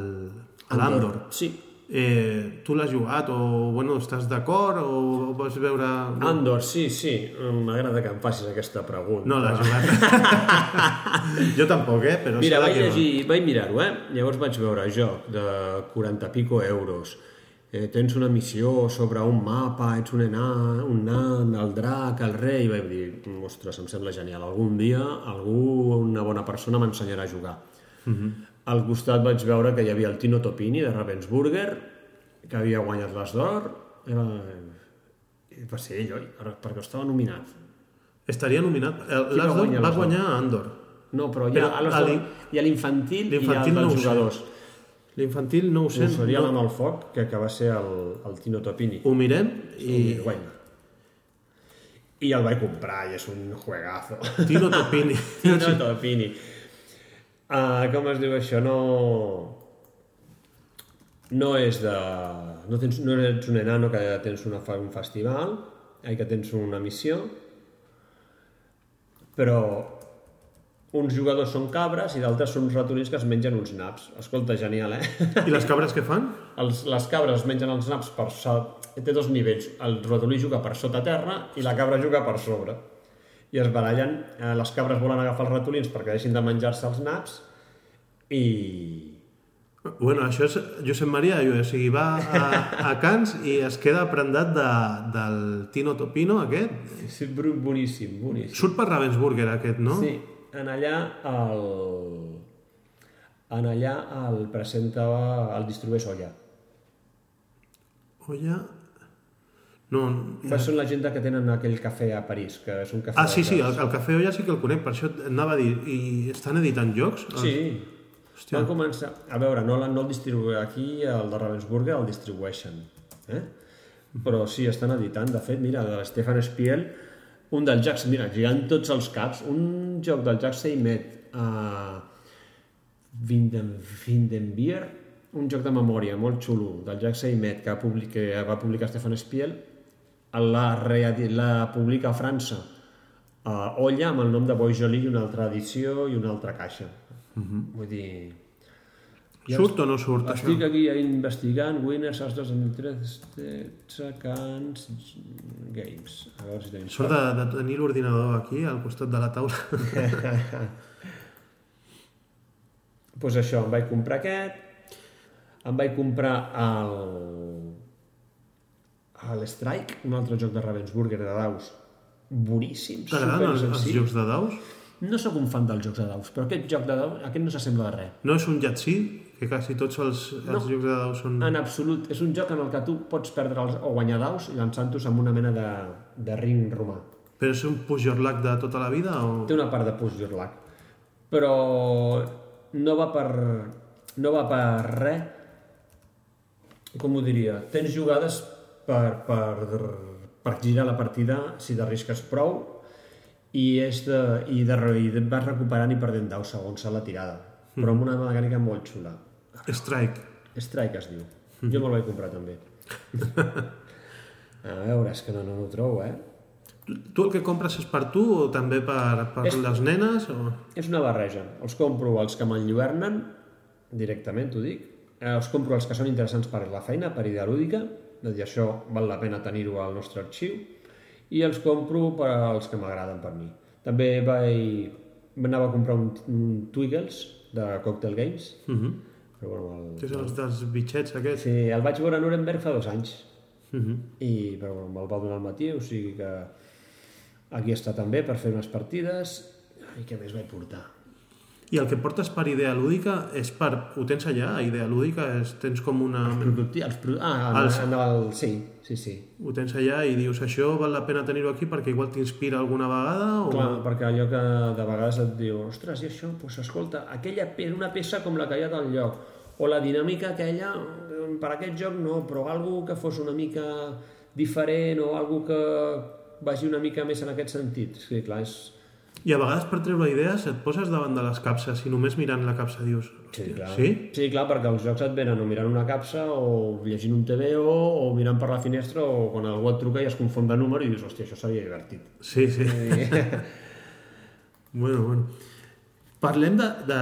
[SPEAKER 3] a l'Andor.
[SPEAKER 2] Sí,
[SPEAKER 3] Eh, tu l'has jugat o bueno, estàs d'acord o vas veure...
[SPEAKER 2] Andor, sí, sí. M'agrada que em facis aquesta pregunta.
[SPEAKER 3] No l'has jugat. [LAUGHS] jo tampoc, eh? Però
[SPEAKER 2] Mira, vaig llegir, vaig mirar-ho, eh? Llavors vaig veure joc de 40 pico euros. Eh, tens una missió sobre un mapa, ets un enà, un nan, el drac, el rei... Vaig dir, ostres, em sembla genial. Algun dia algú, una bona persona, m'ensenyarà a jugar. Al costat vaig veure que hi havia el Tino Topini de Ravensburger, que havia guanyat l'As d'Or. Era... Va ser ell, oi? Perquè estava nominat.
[SPEAKER 3] Estaria nominat.
[SPEAKER 2] Qui va guanyar
[SPEAKER 3] va guanyar a Andor.
[SPEAKER 2] No, però hi
[SPEAKER 3] Però
[SPEAKER 2] ha,
[SPEAKER 3] l'in-
[SPEAKER 2] hi ha l'infantil i el
[SPEAKER 3] l'infantil no ho
[SPEAKER 2] dels
[SPEAKER 3] sé.
[SPEAKER 2] jugadors.
[SPEAKER 3] L'infantil no ho sé.
[SPEAKER 2] Ho seria
[SPEAKER 3] no.
[SPEAKER 2] l'Anol Foc, que, que va ser el, el Tino Topini.
[SPEAKER 3] Ho mirem
[SPEAKER 2] I,
[SPEAKER 3] i...
[SPEAKER 2] bueno. I el vaig comprar i és un juegazo.
[SPEAKER 3] Tino Topini. [LAUGHS]
[SPEAKER 2] Tino Topini. Uh, com es diu això? No... No és de... No, tens, no ets un enano que tens una, fa- un festival, ai, que tens una missió, però uns jugadors són cabres i d'altres són ratolins que es mengen uns naps. Escolta, genial, eh?
[SPEAKER 3] I les cabres què fan?
[SPEAKER 2] Els, les cabres es mengen els naps per sota... Té dos nivells. El ratolí juga per sota terra i la cabra juga per sobre. I es barallen. Eh, les cabres volen agafar els ratolins perquè deixin de menjar-se els naps i...
[SPEAKER 3] Bueno, això és Josep Maria, o sigui, va a, a Cans i es queda prendat de, del Tino Topino, aquest.
[SPEAKER 2] Sí, boníssim, boníssim.
[SPEAKER 3] Surt per Ravensburger, aquest, no?
[SPEAKER 2] Sí, en allà el... En allà el presenta, el distribueix Olla.
[SPEAKER 3] Olla... No,
[SPEAKER 2] Va ser la gent que tenen aquell cafè a París, que és un cafè...
[SPEAKER 3] Ah, sí, sí, el, el Cafè Olla sí que el conec, per això anava a dir. I estan editant jocs?
[SPEAKER 2] Sí,
[SPEAKER 3] Hòstia.
[SPEAKER 2] van començar... A veure, no, no el distribuï aquí, el de Ravensburger el distribueixen. Eh? Però sí, estan editant. De fet, mira, de l'Stefan Spiel, un dels jocs, mira, ha tots els caps, un joc del Jack Seymet a Vinden, Vindenbier, un joc de memòria molt xulo del Jack Seymet que, public, que va publicar Stefan Spiel, la, la publica a França a Olla amb el nom de Boy Jolie i una altra edició i una altra caixa. Vull dir...
[SPEAKER 3] Surt o no surt, això?
[SPEAKER 2] Estic aquí investigant Winners, els 2013, Cans, Games. A veure si tenim
[SPEAKER 3] Sort de, de tenir l'ordinador aquí, al costat de la taula.
[SPEAKER 2] pues [LAUGHS] això, em vaig comprar aquest, em vaig comprar el, el Strike, un altre joc de Ravensburger de daus, boníssim,
[SPEAKER 3] T'agraden els, els jocs de daus?
[SPEAKER 2] No sóc un fan dels jocs de daus, però aquest joc de daus, aquest no s'assembla de res.
[SPEAKER 3] No és un Yahtzee, que quasi tots els, els
[SPEAKER 2] No.
[SPEAKER 3] jocs de daus són...
[SPEAKER 2] En absolut, és un joc en el que tu pots perdre els, o guanyar daus llançant-los amb una mena de, de ring romà.
[SPEAKER 3] Però és un push your luck de tota la vida o...
[SPEAKER 2] Té una part de push your luck. Però no va per... No va per res. Com ho diria? Tens jugades per, per, per girar la partida si t'arrisques prou i, és de, i, de, i vas recuperant i perdent daus segons la tirada. Però amb una mecànica molt xula.
[SPEAKER 3] Strike.
[SPEAKER 2] Strike es diu. Jo me'l vaig comprar també. [LAUGHS] A veure, és que no, no, no ho trobo, eh?
[SPEAKER 3] Tu el que compres és per tu o també per, per
[SPEAKER 2] És-
[SPEAKER 3] les nenes? O...
[SPEAKER 2] És una barreja. Els compro els que m'enlluernen, directament t'ho dic. Eh, els compro els que són interessants per la feina, per idea lúdica, dir, això val la pena tenir-ho al nostre arxiu, i els compro per als que m'agraden per mi. També vaig... anava a comprar un, un Twiggles de Cocktail Games,
[SPEAKER 3] Uh -huh.
[SPEAKER 2] però bueno, el,
[SPEAKER 3] Que són els dels bitxets aquests?
[SPEAKER 2] sí, el vaig veure a Nuremberg fa dos anys,
[SPEAKER 3] Uh -huh.
[SPEAKER 2] i però bueno, me'l va donar al matí, o sigui que aquí està també per fer unes partides, i què més vaig portar?
[SPEAKER 3] I el que portes per idea lúdica és per... Ho tens allà, a idea lúdica? És, tens com una...
[SPEAKER 2] Producti els, pro... ah,
[SPEAKER 3] Els-
[SPEAKER 2] els... En el... sí, sí, sí.
[SPEAKER 3] Ho tens allà i dius això val la pena tenir-ho aquí perquè igual t'inspira alguna vegada? O...
[SPEAKER 2] Clar, perquè allò que de vegades et diu ostres, i això, doncs escolta, aquella pe una peça com la que hi ha del lloc, o la dinàmica aquella, eh, per aquest joc no, però algo que fos una mica diferent o algo que vagi una mica més en aquest sentit. Sí, clar, és...
[SPEAKER 3] I a vegades per treure idees et poses davant de les capses i només mirant la capsa dius...
[SPEAKER 2] Sí,
[SPEAKER 3] "Hòstia,
[SPEAKER 2] clar.
[SPEAKER 3] sí?
[SPEAKER 2] sí, clar, perquè els jocs et venen o mirant una capsa o llegint un TVO o mirant per la finestra o quan algú et truca i es confon de número i dius, hòstia, això seria divertit.
[SPEAKER 3] Sí, sí. [LAUGHS] Bueno, bueno. Parlem de... de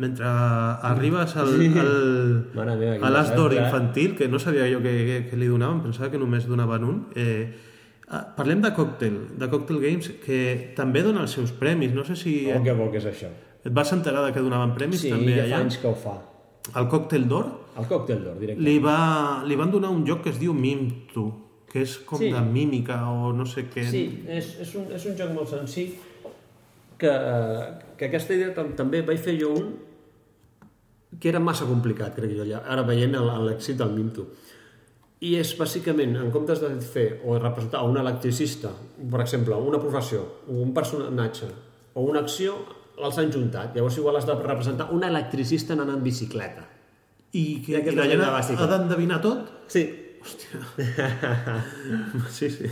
[SPEAKER 3] mentre arribes al, al,
[SPEAKER 2] Mare meva,
[SPEAKER 3] a l'as d'or
[SPEAKER 2] desastre, eh?
[SPEAKER 3] infantil, que no sabia jo que, que, que li donaven, pensava que només donaven un. Eh, parlem de Cocktail, de Cocktail Games, que també dona els seus premis. No sé si
[SPEAKER 2] Oh, que bo que és això.
[SPEAKER 3] et vas enterar de que donaven premis
[SPEAKER 2] Sí,
[SPEAKER 3] també
[SPEAKER 2] ja
[SPEAKER 3] allà.
[SPEAKER 2] fa anys que ho fa.
[SPEAKER 3] El Cocktail d'Or
[SPEAKER 2] El còctel d'or, directe.
[SPEAKER 3] li, va, li van donar un joc que es diu Mimto, que és com
[SPEAKER 2] Sí.
[SPEAKER 3] de mímica o no sé què.
[SPEAKER 2] Sí, és, és, un, és un joc molt senzill que, que aquesta idea tam també vaig fer jo un que era massa complicat, crec jo, ja, ara veient l'èxit del Minto. I és bàsicament, en comptes de fer o representar un electricista, per exemple, una professió, un personatge o una acció, els han juntat. Llavors igual has de representar un electricista anant en bicicleta.
[SPEAKER 3] I, que,
[SPEAKER 2] I
[SPEAKER 3] la ha, ha d'endevinar tot?
[SPEAKER 2] Sí, [LAUGHS]
[SPEAKER 3] Sí, sí.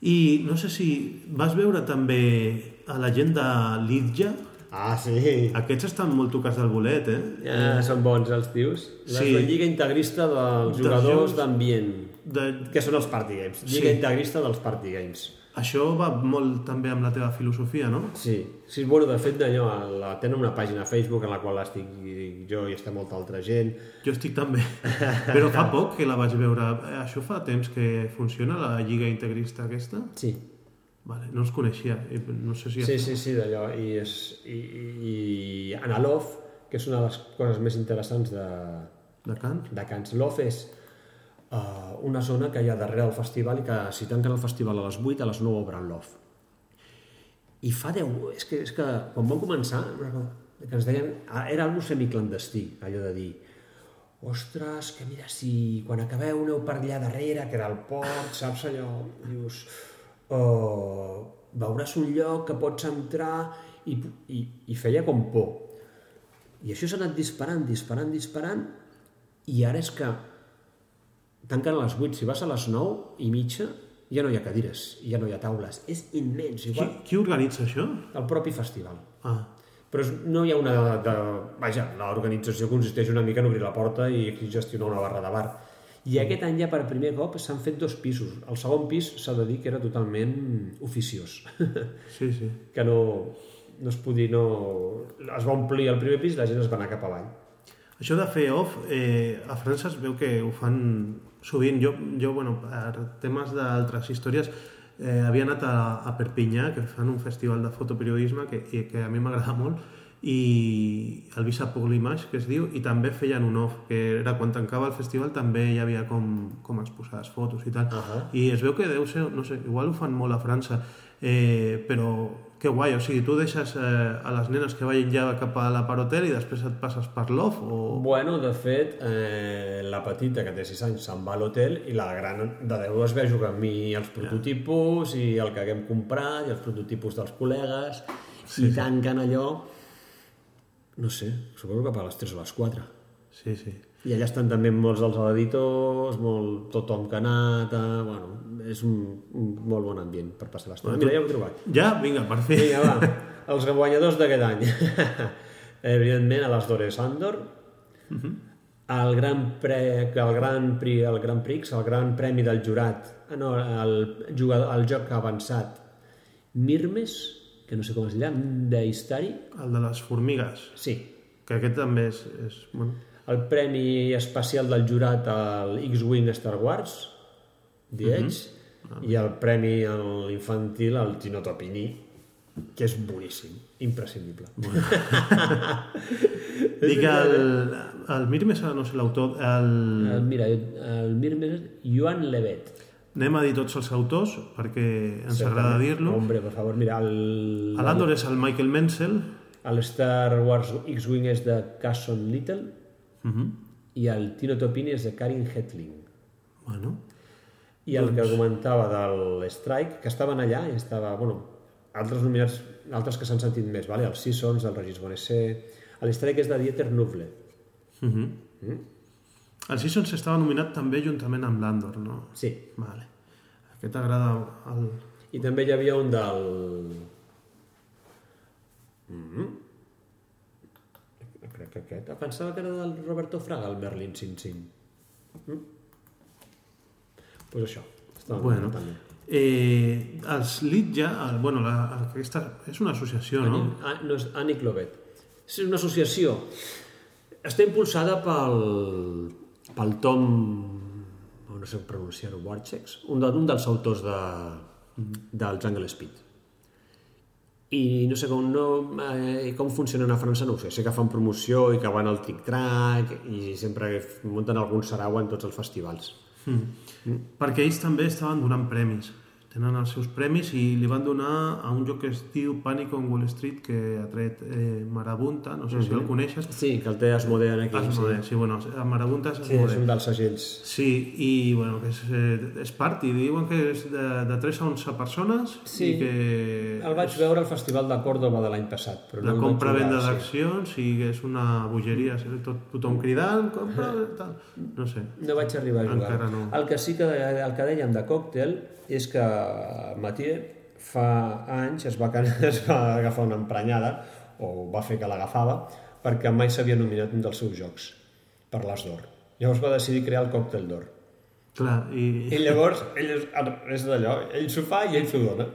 [SPEAKER 3] I no sé si vas veure també a la gent de Lidja.
[SPEAKER 2] Ah, sí.
[SPEAKER 3] Aquests estan molt tocats del bolet, eh?
[SPEAKER 2] Ja són bons els tios. La
[SPEAKER 3] Sí.
[SPEAKER 2] sí. Lliga Integrista dels
[SPEAKER 3] Dels
[SPEAKER 2] jugadors d'ambient,
[SPEAKER 3] De...
[SPEAKER 2] que són els party games. Lliga
[SPEAKER 3] Sí.
[SPEAKER 2] Integrista dels party games.
[SPEAKER 3] Això va molt també amb la teva filosofia, no?
[SPEAKER 2] Sí, sí bueno, de fet d'allò, la- tenen una pàgina a Facebook en la qual estic jo i està molta altra gent.
[SPEAKER 3] Jo estic també. Però fa poc que la vaig veure. Això fa temps que funciona, la Lliga Integrista aquesta?
[SPEAKER 2] Sí,
[SPEAKER 3] Vale, no els coneixia. I No sé si...
[SPEAKER 2] sí, sí, sí d'allò. I, és, i, i, i Analov, que és una de les coses més interessants de,
[SPEAKER 3] De Cant?
[SPEAKER 2] de Cants Lof és uh, una zona que hi ha darrere del festival i que si tanquen el festival a les 8, a les 9 obren l'off. I fa 10... És que, és que quan vam començar, que ens deien... ah, Era algo semiclandestí, allò de dir ostres, que mira, si quan acabeu aneu per allà darrere, que era el port, saps allò? Dius, oh, veuràs un lloc que pots entrar i, i, i feia com por. I això s'ha anat disparant, disparant, disparant, i ara és que tanquen a les 8, si vas a les 9 i mitja, ja no hi ha cadires, ja no hi ha taules. És immens,
[SPEAKER 3] Qui,
[SPEAKER 2] igual
[SPEAKER 3] qui organitza això?
[SPEAKER 2] el propi festival.
[SPEAKER 3] Ah,
[SPEAKER 2] Però no hi ha una... De, vaja, l'organització consisteix una mica en obrir la porta i gestionar una barra de bar. I aquest any ja per primer cop s'han fet dos pisos. El segon pis s'ha de dir que era totalment oficiós. [LAUGHS]
[SPEAKER 3] Sí, sí.
[SPEAKER 2] que no, no es podia... No... Es va omplir el primer pis i la gent es va anar cap avall.
[SPEAKER 3] Això de fer off, eh, a França es veu que ho fan sovint. Jo, jo bueno, per temes d'altres històries, eh, havia anat a, a Perpinyà, que fan un festival de fotoperiodisme que, que a mi m'agrada molt, i el Visa pour l'Image, que es diu, i també feien un off, que era quan tancava el festival també hi havia com, com exposades fotos i tal.
[SPEAKER 2] Uh -huh.
[SPEAKER 3] I es veu que deu ser, no sé, igual ho fan molt a França, eh, però que guai, o sigui, tu deixes eh, a les nenes que vagin ja cap a la Parotel i després et passes per l'off o...
[SPEAKER 2] Bueno, de fet, eh, la petita, que té 6 anys, se'n va a l'hotel i la gran de 10 es ve a jugar amb mi els prototipus i el que haguem comprat i els prototipus dels col·legues sí, i tanquen allò no sé, suposo que a les 3 o les 4
[SPEAKER 3] Sí, sí.
[SPEAKER 2] i allà estan també molts dels editors molt tothom que ha anat eh, bueno, és un, un molt bon ambient per passar l'estona, mira, ja ho he trobat
[SPEAKER 3] Ja? Vinga, per fi.
[SPEAKER 2] Vinga, va, els guanyadors d'aquest any. [LAUGHS] Evidentment, a les Dores Andor, el Gran Pre, el Gran Prix, el Gran Prix, el Gran Premi del Jurat, ah, no, el, jugador, el joc avançat Mirmes, que no sé com es dirà, d'Histari,
[SPEAKER 3] El de les formigues,
[SPEAKER 2] sí,
[SPEAKER 3] que aquest també és... és bueno,
[SPEAKER 2] el Premi Especial del Jurat al X-Wing Star Wars, The Edge, i el Premi a l'infantil al Tino Topini, que és boníssim, imprescindible. [LAUGHS]
[SPEAKER 3] Dic el, el Mirmes, no sé l'autor, el...
[SPEAKER 2] El, mira, el Mirmes Joan Levet.
[SPEAKER 3] Anem a dir tots els autors perquè ens agrada dir-lo.
[SPEAKER 2] Hombre, per favor, mira, el,
[SPEAKER 3] L'Andor és el Michael Menzel,
[SPEAKER 2] el Star Wars X-Wing és de Casson Little
[SPEAKER 3] uh -huh.
[SPEAKER 2] i el Tino Topini és de Karin Hetling.
[SPEAKER 3] bueno,
[SPEAKER 2] I el que comentava del Strike, que estaven allà i estava, bueno, altres nominats, altres que s'han sentit més, vale? els Seasons, el Regis Bonessé... L'Strike és de Dieter Nufle.
[SPEAKER 3] uh -huh.
[SPEAKER 2] Mm?
[SPEAKER 3] El Seasons estava nominat també juntament amb l'Andor, no?
[SPEAKER 2] Sí.
[SPEAKER 3] Vale. Aquest agrada el...
[SPEAKER 2] I també hi havia un del... Mm -hmm. Crec que aquest... Pensava que era del Roberto Fraga, el Merlin Sin Sin. Mm? Pues això. Estava
[SPEAKER 3] Bueno,
[SPEAKER 2] nominat també.
[SPEAKER 3] eh, els Litja, el, bueno, la, aquesta és una associació, no?
[SPEAKER 2] Ani- ah, no és Ànic Lovet. És una associació. Està impulsada pel, pel Tom... no sé pronunciar-ho, Warchex, un, de, un dels autors de, del Jungle Speed. I no sé com, no, eh, com funcionen a França, no ho sé. Sé que fan promoció i que van al tic-trac i sempre munten algun sarau en tots els festivals.
[SPEAKER 3] Mm. Perquè ells també estaven donant premis. Tenen els seus premis i li van donar a un lloc que es diu Panic on Wall Street que ha tret eh, Marabunta, no sé si el coneixes.
[SPEAKER 2] Sí, que el té Asmodee aquí.
[SPEAKER 3] Asmodee, sí, bueno, a Marabunta és
[SPEAKER 2] Sí, és un dels segells.
[SPEAKER 3] Sí, i bueno, que és, eh, és part, i diuen que és de, de 3 a 11 persones
[SPEAKER 2] Sí.
[SPEAKER 3] i que
[SPEAKER 2] El vaig veure al Festival de Còrdoba de l'any passat, però
[SPEAKER 3] la
[SPEAKER 2] no
[SPEAKER 3] compra-venda
[SPEAKER 2] sí.
[SPEAKER 3] d'accions i que és una bogeria, sí, tot, tothom cridant, compra, tal, no sé.
[SPEAKER 2] No vaig arribar a jugar.
[SPEAKER 3] Encara no.
[SPEAKER 2] El que sí que el que dèiem de còctel és que Mathieu fa anys es va, [LAUGHS] es va agafar una emprenyada, o va fer que l'agafava, perquè mai s'havia nominat un dels seus jocs per les d'or. Llavors va decidir crear el còctel d'or.
[SPEAKER 3] Clar, i,
[SPEAKER 2] I llavors, ell és, és d'allò, ell s'ho fa i ell s'ho dona.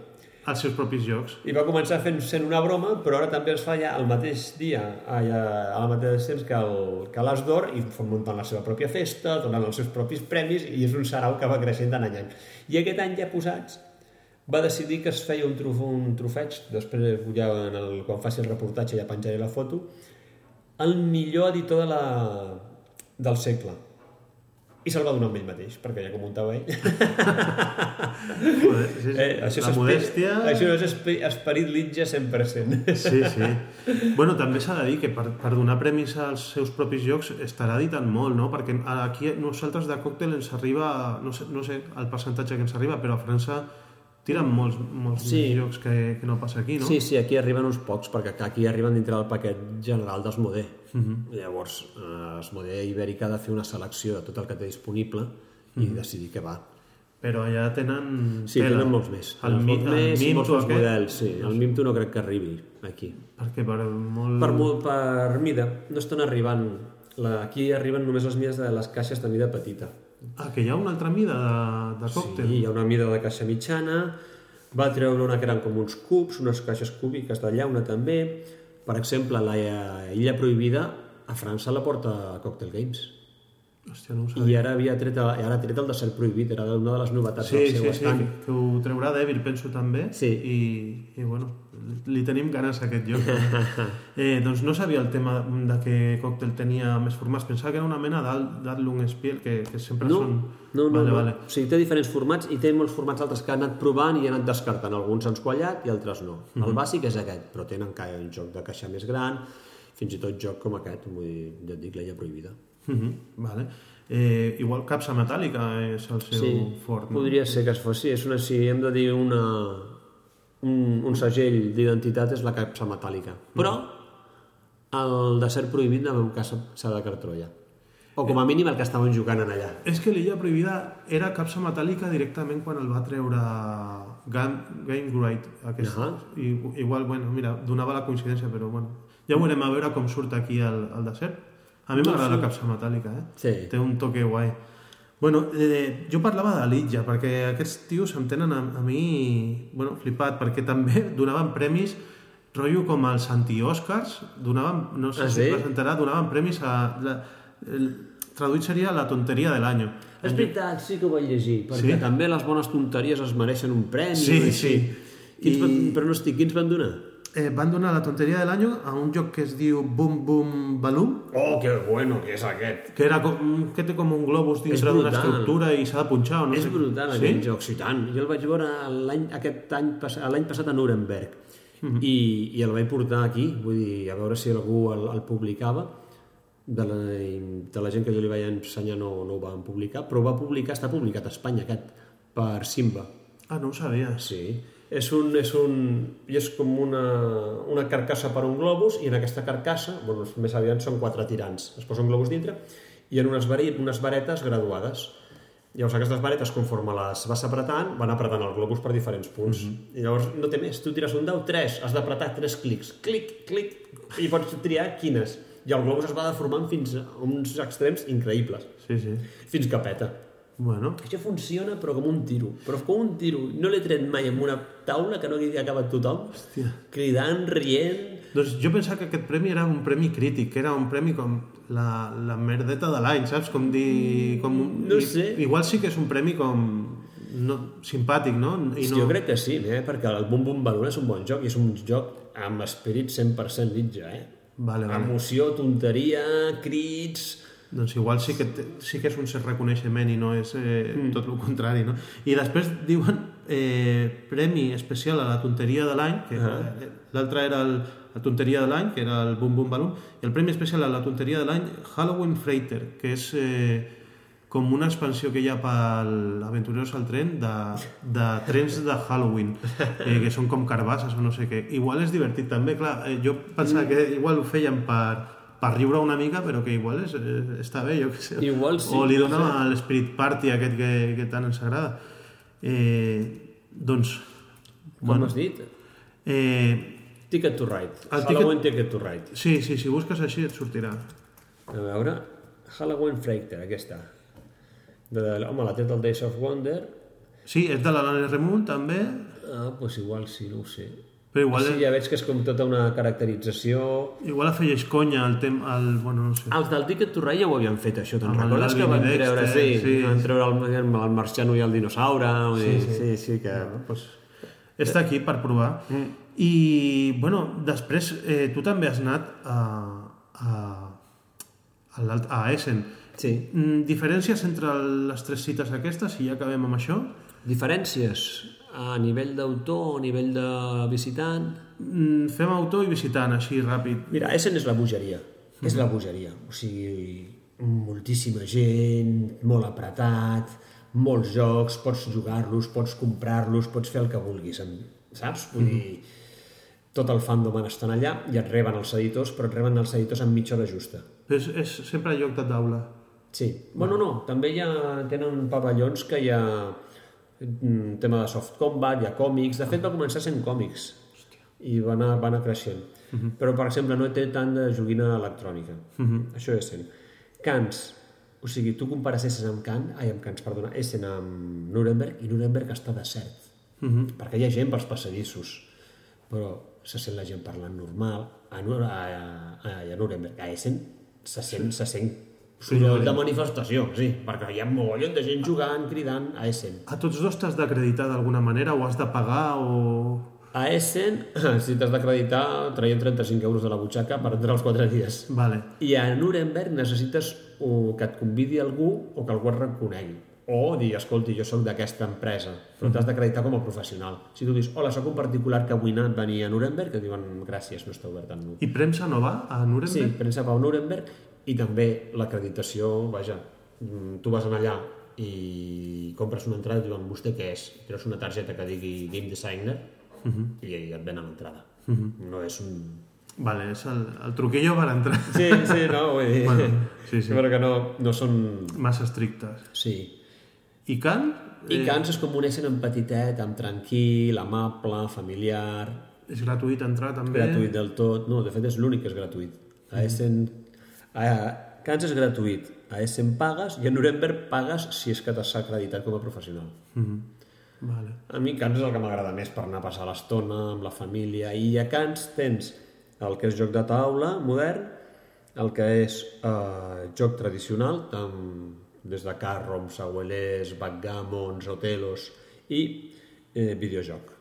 [SPEAKER 3] Els seus propis jocs.
[SPEAKER 2] I va començar fent, sent una broma, però ara també es fa ja el mateix dia, allà, a la mateix temps que, el, que l'As d'Or, i muntant la seva pròpia festa, donant els seus propis premis, i és un sarau que va creixent d'any en any. I aquest any ja posats va decidir que es feia un, truf, un trofeig, després ja en el, quan faci el reportatge ja penjaré la foto, el millor editor de la, del segle. I se'l va donar amb ell mateix, perquè ja muntava ell.
[SPEAKER 3] Joder, sí, sí.
[SPEAKER 2] Eh, això és
[SPEAKER 3] la
[SPEAKER 2] espe-
[SPEAKER 3] modèstia...
[SPEAKER 2] Això és espe- esperit litja 100%.
[SPEAKER 3] Sí, sí. Bueno, també s'ha de dir que per, per donar premis als seus propis jocs estarà editant molt, no? Perquè aquí nosaltres de còctel ens arriba, no sé, no sé el percentatge que ens arriba, però a França tiren molts, molts
[SPEAKER 2] Sí.
[SPEAKER 3] jocs que, que no passa aquí, no?
[SPEAKER 2] Sí, sí, aquí arriben uns pocs, perquè aquí arriben dintre del paquet general d'Esmodé. Uh
[SPEAKER 3] Mhm.
[SPEAKER 2] -huh. Llavors, eh, Esmodé Ibèrica ha de fer una selecció de tot el que té disponible i decidir què va.
[SPEAKER 3] Però allà tenen
[SPEAKER 2] Sí,
[SPEAKER 3] tela.
[SPEAKER 2] tenen molts més.
[SPEAKER 3] El,
[SPEAKER 2] Tenen
[SPEAKER 3] mi, el
[SPEAKER 2] molts
[SPEAKER 3] Mimto aquest,
[SPEAKER 2] models, sí. El Mimto no crec que arribi aquí.
[SPEAKER 3] perquè per molt...
[SPEAKER 2] Per, mo- per mida, no estan arribant... La, aquí arriben només les mides de les caixes de mida petita.
[SPEAKER 3] Ah, que hi ha una altra mida de, de còctel.
[SPEAKER 2] Sí, hi ha una mida de caixa mitjana, va treure una que eren com uns cubs, unes caixes cúbiques de llauna també. Per exemple, la Illa Prohibida a França la porta Cocktail Games.
[SPEAKER 3] Hòstia, no
[SPEAKER 2] I ara havia tret, ara ha tret el desert prohibit, era una de les novetats
[SPEAKER 3] Sí,
[SPEAKER 2] del
[SPEAKER 3] sí,
[SPEAKER 2] seu
[SPEAKER 3] sí,
[SPEAKER 2] estant.
[SPEAKER 3] que, que ho treurà d'Evir, penso també.
[SPEAKER 2] Sí.
[SPEAKER 3] I, I, bueno, li tenim ganes a aquest joc. [LAUGHS] eh, doncs no sabia el tema de que Cocktail tenia més formats. Pensava que era una mena d'Al- d'Adlung Spiel, que, que sempre
[SPEAKER 2] No,
[SPEAKER 3] són...
[SPEAKER 2] no, no,
[SPEAKER 3] vale,
[SPEAKER 2] no.
[SPEAKER 3] Vale.
[SPEAKER 2] O sigui, té diferents formats i té molts formats altres que ha anat provant i ha anat descartant. Alguns han quallat i altres no.
[SPEAKER 3] Mhm.
[SPEAKER 2] El bàsic és aquest, però tenen ca- un joc de caixa més gran, fins i tot joc com aquest, vull dir, ja et dic, l'ella prohibida.
[SPEAKER 3] Mhm, vale. Eh, igual capsa metàl·lica és el seu
[SPEAKER 2] Sí,
[SPEAKER 3] fort, no?
[SPEAKER 2] podria ser que es fos, sí, és una, si hem de dir una, un, un segell d'identitat és la capsa metàl·lica. Però el de ser prohibit de meu cas s'ha de cartrolla. O com a mínim el que estaven jugant en allà.
[SPEAKER 3] És que l'illa prohibida era capsa metàl·lica directament quan el va treure Game, Game Great. Aquest.
[SPEAKER 2] Ahà.
[SPEAKER 3] I, igual, bueno, mira, donava la coincidència, però bueno. Ja veurem a veure com surt aquí el, el desert. A mi m'agrada la capsa metàl·lica, eh?
[SPEAKER 2] Sí.
[SPEAKER 3] Té un toque guai. Bueno, eh, jo parlava de l'Itja, perquè aquests tios em tenen a, a mi bueno, flipat, perquè també [LAUGHS] donaven premis rotllo com els anti-Oscars, donaven, no sé
[SPEAKER 2] Ah,
[SPEAKER 3] si
[SPEAKER 2] sí?
[SPEAKER 3] presentarà, donaven premis a... La, el, traduït seria la tonteria de l'any.
[SPEAKER 2] És veritat, sí que ho vaig llegir, perquè
[SPEAKER 3] Sí?
[SPEAKER 2] també les bones tonteries es mereixen un premi.
[SPEAKER 3] Sí, sí.
[SPEAKER 2] Quins
[SPEAKER 3] I-
[SPEAKER 2] van, però no estic, quins van donar?
[SPEAKER 3] Eh, van donar la tonteria de l'any a un joc que es diu Boom Boom Balloon,
[SPEAKER 2] Oh, que bueno que és aquest.
[SPEAKER 3] que, era com, que té com un globus dintre d'una estructura i s'ha de punxar o no
[SPEAKER 2] és
[SPEAKER 3] sé.
[SPEAKER 2] brutal
[SPEAKER 3] sí?
[SPEAKER 2] aquest joc, sí tant. Jo el vaig veure l'any aquest any l'any passat a Nuremberg
[SPEAKER 3] Mhm.
[SPEAKER 2] i, i el vaig portar aquí, vull dir, a veure si algú el, el publicava de la, de la gent que jo li vaig ensenyar no, no ho van publicar, però va publicar, està publicat a Espanya aquest, per Simba.
[SPEAKER 3] Ah, no ho sabia.
[SPEAKER 2] Sí, és un, és un, i és com una, una carcassa per un globus i en aquesta carcassa, bueno, més aviat són quatre tirants, es posa un globus dintre i en unes, vari, unes varetes graduades. Llavors aquestes varetes, conforme les vas apretant, van apretant el globus per diferents punts. Mm -hmm. I llavors no té més, tu tires un dau, tres, has d'apretar tres clics, clic, clic, i pots triar quines. I el globus es va deformant fins a uns extrems increïbles,
[SPEAKER 3] Sí, sí.
[SPEAKER 2] fins que peta.
[SPEAKER 3] Bueno,
[SPEAKER 2] Això funciona però com un tiro, però com un tiro. No l'he tret mai en una taula que no hagués acabat tothom,
[SPEAKER 3] Hòstia.
[SPEAKER 2] cridant, rient...
[SPEAKER 3] doncs jo pensava que aquest premi era un premi crític, que era un premi com la, la merdeta de l'any, saps? Com dir... Com un,
[SPEAKER 2] No
[SPEAKER 3] i-
[SPEAKER 2] sé.
[SPEAKER 3] Igual sí que és un premi com... No, simpàtic, no? I
[SPEAKER 2] No. Jo crec que sí, eh? perquè el Bum Bum Balloon és un bon joc i és un joc amb esperit 100% mitja, eh?
[SPEAKER 3] Vale, vale.
[SPEAKER 2] Emoció, tonteria, crits...
[SPEAKER 3] Doncs igual sí que, sí que és un cert reconeixement i no és eh, mm. tot el contrari, no? I després diuen eh, premi especial a la tonteria de l'any, que uh -huh. l'altre era el, la tonteria de l'any, que era el Bum Bum Balloon, i el premi especial a la tonteria de l'any, Halloween Freighter, que és eh, com una expansió que hi ha per Aventureros al tren de, de trens de Halloween, eh, que són com carbasses o no sé què. Igual és divertit també, clar, eh, jo pensava que igual ho feien per, per riure una mica, però que igual és, està bé, jo què sé.
[SPEAKER 2] Igual sí,
[SPEAKER 3] O li
[SPEAKER 2] no
[SPEAKER 3] dona l'Spirit Party aquest que, que tant ens agrada. Eh, doncs,
[SPEAKER 2] Com
[SPEAKER 3] bueno,
[SPEAKER 2] has dit?
[SPEAKER 3] eh,
[SPEAKER 2] Ticket to Ride.
[SPEAKER 3] El
[SPEAKER 2] Halloween Ticket to Ride.
[SPEAKER 3] sí, sí, si busques així et sortirà.
[SPEAKER 2] A veure, Halloween Freighter, aquesta. De, de, home, la té del Days of Wonder.
[SPEAKER 3] Sí, és de l'Alain Remunt també,
[SPEAKER 2] Ah, doncs pues igual sí, no ho sé.
[SPEAKER 3] Però igual,
[SPEAKER 2] sí, ja veig que és com tota una caracterització...
[SPEAKER 3] igual afegeix conya al tem, al, bueno, no sé.
[SPEAKER 2] Els del Ticket to Ride ja ho havien fet, això. Te'n recordes que van
[SPEAKER 3] i
[SPEAKER 2] treure, sí,
[SPEAKER 3] sí.
[SPEAKER 2] van treure el, el marciano i el dinosaure? vull dir, sí, sí, sí, que...
[SPEAKER 3] pues, està aquí per provar. Mm. I, bueno, després eh, tu també has anat a, a, a, a Essen.
[SPEAKER 2] Sí.
[SPEAKER 3] Mm, diferències entre les tres cites aquestes, si ja acabem amb això?
[SPEAKER 2] Diferències a nivell d'autor o a nivell de visitant?
[SPEAKER 3] Mm, fem autor i visitant, així ràpid.
[SPEAKER 2] Mira, Essen és la bogeria. És la bogeria. O sigui, moltíssima gent, molt apretat, molts jocs, pots jugar-los, pots comprar-los, pots fer el que vulguis, amb- saps? Vull dir, tot el fandom estan allà i et reben els editors, però et reben els editors en mitja hora justa.
[SPEAKER 3] És, és sempre lloc de taula.
[SPEAKER 2] Sí. Bueno, no, també hi ha, tenen pavellons que hi ha mm, tema de soft combat, hi ha còmics, de fet va començar sent còmics i va anar, va anar creixent. Uh -huh. Però, per exemple, no té tant de joguina electrònica. Uh -huh. Això és sent. Cans, O sigui, tu compares Essen amb Can, ai, amb Cans, perdona, Essen amb Nuremberg i Nuremberg està desert. Mm -hmm. Perquè hi ha gent pels passadissos, però se sent la gent parlant normal. A, a, a, a Nuremberg, a Essen, se sent, se sent soroll de manifestació, sí, perquè hi ha mogollon de gent jugant, cridant a Essen.
[SPEAKER 3] A tots dos t'has d'acreditar d'alguna manera o has de pagar o...
[SPEAKER 2] A Essen, [CLEARS THROAT] si t'has d'acreditar, traient 35 euros de la butxaca per entrar els 4 dies.
[SPEAKER 3] Vale.
[SPEAKER 2] I a Nuremberg necessites o que et convidi algú o que algú et reconegui. O dir, escolti, jo sóc d'aquesta empresa, però t'has d'acreditar com a professional. Si tu dius, hola, sóc un particular que avui anat venir a Nuremberg, et diuen, gràcies, no està obert amb nu.
[SPEAKER 3] I premsa no va a
[SPEAKER 2] Sí,
[SPEAKER 3] Nuremberg?
[SPEAKER 2] premsa va a Nuremberg i també l'acreditació, vaja, mm, tu vas anar allà i compres una entrada i diuen, vostè què és? Treus una targeta que digui Game Designer i et venen l'entrada. No és un...
[SPEAKER 3] Vale, és el, el truquillo per entrar.
[SPEAKER 2] Sí, sí, no, vull dir...
[SPEAKER 3] Bueno, sí, sí.
[SPEAKER 2] Però que no, no són...
[SPEAKER 3] Massa estrictes.
[SPEAKER 2] Sí.
[SPEAKER 3] I Can?
[SPEAKER 2] I Cans es comuneixen en petitet, amb tranquil, amable, familiar,
[SPEAKER 3] És gratuït entrar també?
[SPEAKER 2] gratuït del tot. No, de fet és l'únic que és gratuït. A Essen... A Cans és gratuït. A Essen pagues i a Nuremberg pagues si és que t'has acreditat com a professional.
[SPEAKER 3] Mhm. Vale.
[SPEAKER 2] A mi Cans és el que m'agrada més per anar a passar l'estona amb la família. I a Cans tens el que és joc de taula modern, el que és eh, joc tradicional, tant des de carroms, abuelers, backgammons, otelos i eh, videojoc,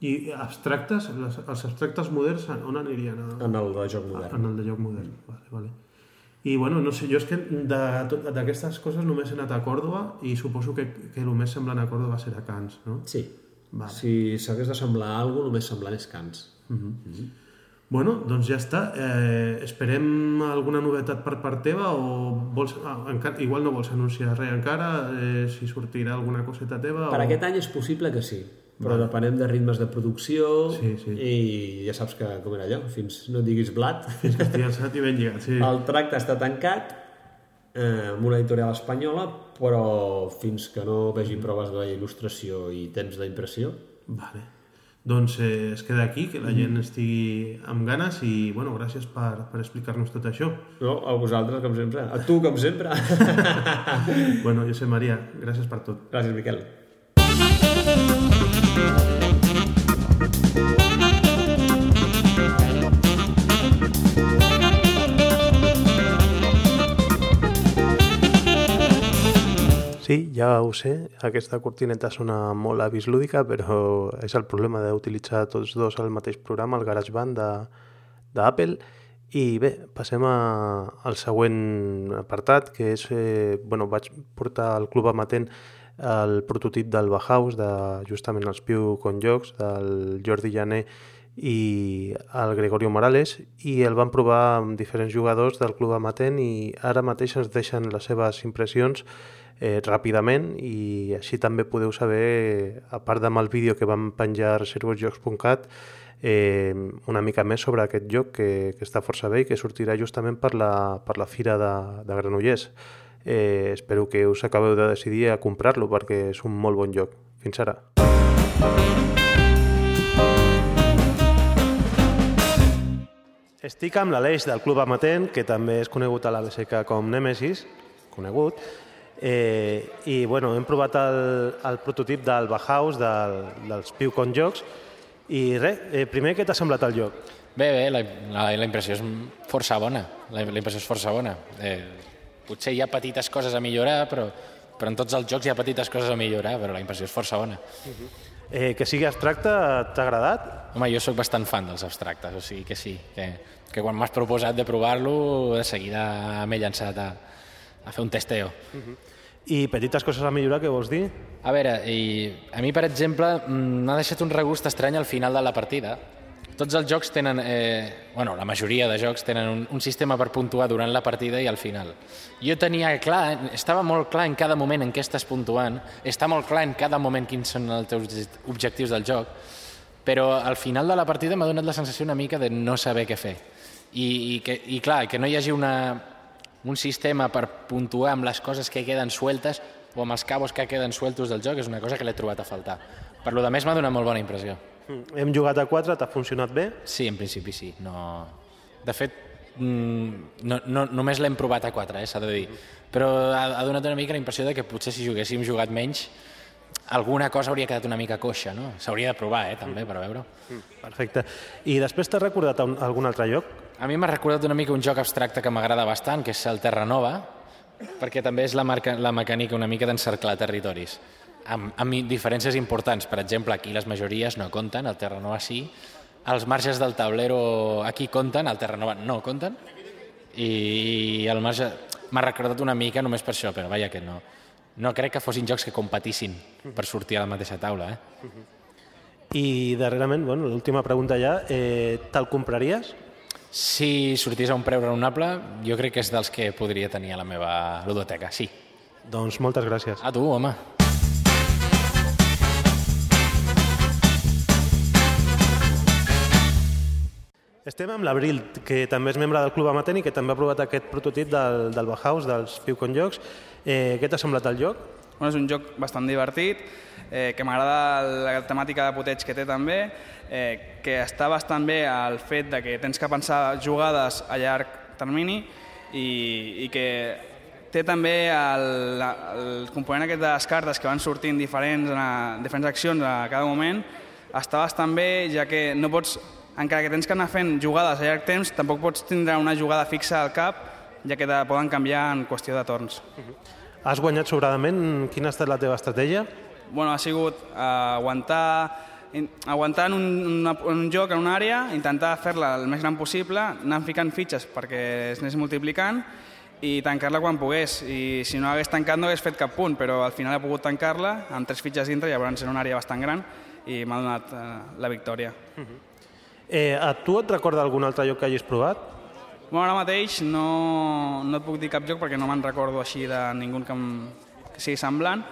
[SPEAKER 3] I abstractes, les, els abstractes moderns on anirien? A,
[SPEAKER 2] en el de joc modern.
[SPEAKER 3] en el de joc modern. Vale, vale. I bueno, no sé, jo és que d'aquestes coses només he anat a Còrdoba i suposo que, que el més semblant a Còrdoba serà Cans, no?
[SPEAKER 2] Sí.
[SPEAKER 3] Vale.
[SPEAKER 2] Si s'hagués de semblar a alguna cosa, només semblant és Cans.
[SPEAKER 3] Bueno, doncs ja està. Eh, esperem alguna novetat per part teva o vols, ah, encara, igual no vols anunciar res encara, eh, si sortirà alguna coseta teva
[SPEAKER 2] Per
[SPEAKER 3] o...
[SPEAKER 2] aquest any és possible que sí, però depenem de ritmes de producció
[SPEAKER 3] Sí, sí.
[SPEAKER 2] i ja saps que com era allò, fins no diguis blat.
[SPEAKER 3] Fins que estigui alçat i ben lligat, sí.
[SPEAKER 2] El tracte està tancat eh, amb una editorial espanyola, però fins que no vegi proves d'il·lustració i temps d'impressió,
[SPEAKER 3] Vale. Doncs eh, es queda aquí, que la gent estigui amb ganes i, bueno, gràcies per, per explicar-nos tot això.
[SPEAKER 2] no? A vosaltres, com sempre. A tu, com sempre. [LAUGHS]
[SPEAKER 3] Bueno, Josep Maria, gràcies per tot.
[SPEAKER 2] Gràcies, Miquel.
[SPEAKER 3] Sí, ja ho sé, aquesta cortineta sona molt avis lúdica, però és el problema d'utilitzar tots dos el mateix programa, el GarageBand d'Apple. I bé, passem a, al següent apartat, que és, eh, bueno, vaig portar al Club Amatent el prototip del Bauhaus, de justament els Piu Conjocs, del Jordi Llaner i el Gregorio Morales, i el van provar amb diferents jugadors del Club Amatent i ara mateix ens deixen les seves impressions eh, ràpidament i així també podeu saber, a part amb el vídeo que vam penjar a reservosjocs.cat, eh, una mica més sobre aquest joc que, que està força bé i que sortirà justament per la, per la fira de, de Granollers. Eh, espero que us acabeu de decidir a comprar-lo perquè és un molt bon joc. Fins ara. Estic amb l'Aleix del Club Amatent, que també és conegut a la BSK com Nemesis, conegut, eh, i bueno, hem provat el, el prototip del Bauhaus, del, dels Piucon Jocs, i res, eh, primer què t'ha semblat el joc?
[SPEAKER 4] Bé, bé, la, la, la impressió és força bona. La, la impressió és força bona. Eh, potser hi ha petites coses a millorar, però, però en tots els jocs hi ha petites coses a millorar, però la impressió és força bona.
[SPEAKER 3] Eh, que sigui abstracte, t'ha agradat?
[SPEAKER 4] Home, jo sóc bastant fan dels abstractes, o sigui que sí, que, que quan m'has proposat de provar-lo, de seguida m'he llançat a, a fer un testeo.
[SPEAKER 3] I petites coses a millorar, què vols dir?
[SPEAKER 4] A veure, i a mi, per exemple, mm, m'ha deixat un regust estrany al final de la partida. Tots els jocs tenen, eh, bueno, la majoria de jocs tenen un, un sistema per puntuar durant la partida i al final. Jo tenia clar, estava molt clar en cada moment en què estàs puntuant, està molt clar en cada moment quins són els teus objectius del joc, però al final de la partida m'ha donat la sensació una mica de no saber què fer. I, i, que, i clar, que no hi hagi una, un sistema per puntuar amb les coses que queden sueltes o amb els cabos que queden sueltos del joc és una cosa que l'he trobat a faltar. Per lo de més m'ha donat molt bona impressió.
[SPEAKER 3] Mm, Hem jugat a 4, t'ha funcionat bé?
[SPEAKER 4] Sí, en principi sí. No... De fet, mm, no, no, només l'hem provat a 4, eh, s'ha de dir. Però ha, ha donat una mica la impressió de que potser si juguéssim jugat menys alguna cosa hauria quedat una mica coixa, no? S'hauria de provar, eh, també, per veure
[SPEAKER 3] Perfecte. I després t'has recordat un, algun altre lloc?
[SPEAKER 4] A mi m'ha recordat una mica un joc abstracte que m'agrada bastant, que és el Terranova, perquè també és la, marca, la mecànica una mica d'encerclar territoris, amb, amb diferències importants. Per exemple, aquí les majories no compten, el Terranova sí, els marges del tablero aquí compten, el Terranova no compten, i el marge m'ha recordat una mica només per això, però vaja que no. No crec que fossin jocs que competissin per sortir a la mateixa taula. Eh?
[SPEAKER 3] I darrerament, bueno, l'última pregunta ja, eh, te'l compraries?
[SPEAKER 4] Si sortís a un preu raonable, jo crec que és dels que podria tenir a la meva ludoteca, sí.
[SPEAKER 3] Doncs moltes gràcies.
[SPEAKER 4] A tu, home.
[SPEAKER 3] Estem amb l'Abril, que també és membre del Club Amatent i que també ha provat aquest prototip del, del Bauhaus, dels Piucon Jocs. Eh, què t'ha semblat el joc?
[SPEAKER 5] Bueno, és un joc bastant divertit, eh, que m'agrada la temàtica de puteig que té també, eh, que està bastant bé el fet de que tens que pensar jugades a llarg termini i, i que té també el, el component aquest de les cartes que van sortint diferents, a, diferents accions a cada moment, està bastant bé, ja que no pots, encara que tens que anar fent jugades a llarg temps, tampoc pots tindre una jugada fixa al cap, ja que te poden canviar en qüestió de torns.
[SPEAKER 3] Has guanyat sobradament? Quina ha estat la teva estratègia?
[SPEAKER 5] Bueno, ha sigut uh, aguantar aguantar en un, una, en un joc, en una àrea, intentar fer-la el més gran possible, anar ficant fitxes perquè es anés multiplicant i tancar-la quan pogués. I si no hagués tancat no hagués fet cap punt, però al final he pogut tancar-la amb tres fitxes dintre, llavors en una àrea bastant gran i m'ha donat uh, la victòria. Uh -huh.
[SPEAKER 3] Eh, a tu et recorda algun altre joc que hagis provat?
[SPEAKER 5] Bueno, ara mateix no, no et puc dir cap joc perquè no me'n recordo així de ningú que, em, que sigui semblant,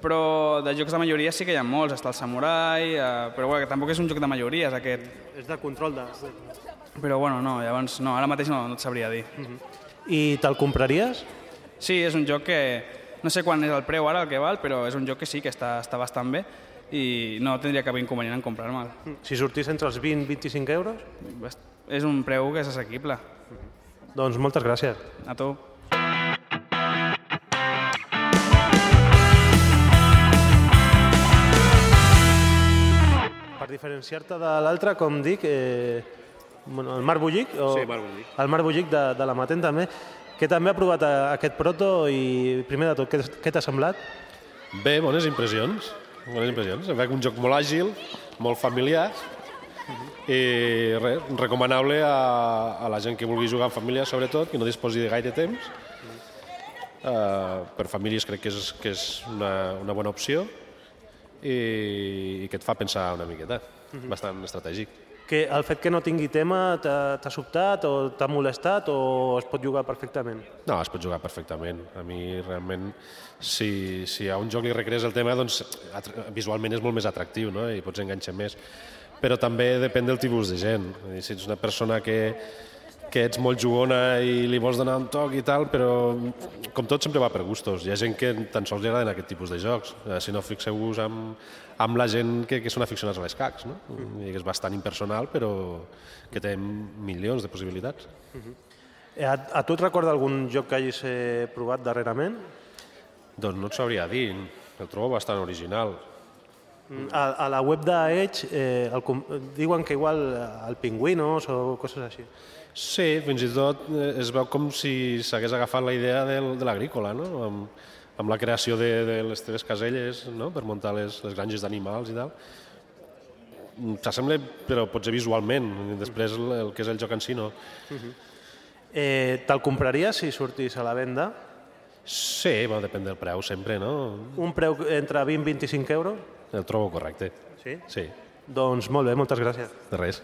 [SPEAKER 5] però de jocs de majoria sí que hi ha molts, està el Samurai, eh, però bueno, que tampoc és un joc de majoria, és aquest.
[SPEAKER 3] És de control de...
[SPEAKER 5] Però bueno, no, llavors no, ara mateix no, no et sabria dir. Uh
[SPEAKER 3] -huh. I te'l compraries?
[SPEAKER 5] Sí, és un joc que no sé quan és el preu ara el que val, però és un joc que sí que està, està bastant bé i no tindria cap inconvenient en comprar-me'l.
[SPEAKER 3] Si sortís entre els 20 i 25 euros?
[SPEAKER 5] És un preu que és assequible.
[SPEAKER 3] Doncs moltes gràcies.
[SPEAKER 5] A tu.
[SPEAKER 3] Per diferenciar-te de l'altre, com dic, eh, bueno, el Marc Bullic, o
[SPEAKER 6] sí, Marc Bullic.
[SPEAKER 3] el Marc Bullic de, de la Matent també, que també ha provat a, aquest proto i primer de tot, què, què t'ha semblat?
[SPEAKER 6] Bé, bones impressions. Bones impressions. Em veig un joc molt àgil, molt familiar, i res, recomanable a, a la gent que vulgui jugar en família sobretot, que no disposi de gaire temps. Uh, per famílies crec que és, que és una, una bona opció i, i que et fa pensar una miqueta. Bastant estratègic
[SPEAKER 3] que el fet que no tingui tema t'ha sobtat o t'ha molestat o es pot jugar perfectament?
[SPEAKER 6] No, es pot jugar perfectament. A mi realment, si, si a un joc li recrees el tema, doncs visualment és molt més atractiu no? i pots enganxar més però també depèn del tipus de gent. Si ets una persona que, que ets molt jugona i li vols donar un toc i tal, però com tot sempre va per gustos. Hi ha gent que tan sols li agraden aquest tipus de jocs. Eh, si no, fixeu-vos amb, amb la gent que, que són aficionats a les cacs, no? I que és bastant impersonal, però que té milions de possibilitats.
[SPEAKER 3] Uh -huh. a, a tu et recorda algun joc que hagis eh, provat darrerament?
[SPEAKER 6] Doncs no et sabria dir. El trobo bastant original.
[SPEAKER 3] A, a la web d'Edge eh, el, diuen que igual el pingüinos o coses així.
[SPEAKER 6] Sí, fins i tot eh, es veu com si s'hagués agafat la idea del, de l'agrícola, no? amb, amb la creació de, de les teves caselles no? per muntar les, les granges d'animals i tal. S'assembla, però potser visualment, després el, el que és el joc en si no. Uh -huh.
[SPEAKER 3] eh, Te'l compraries si sortís a la venda?
[SPEAKER 6] Sí, bueno, depèn del preu sempre, no?
[SPEAKER 3] Un preu entre 20 i 25 euros?
[SPEAKER 6] El trobo correcte.
[SPEAKER 3] Sí?
[SPEAKER 6] Sí.
[SPEAKER 3] Doncs molt bé, moltes gràcies.
[SPEAKER 6] De res.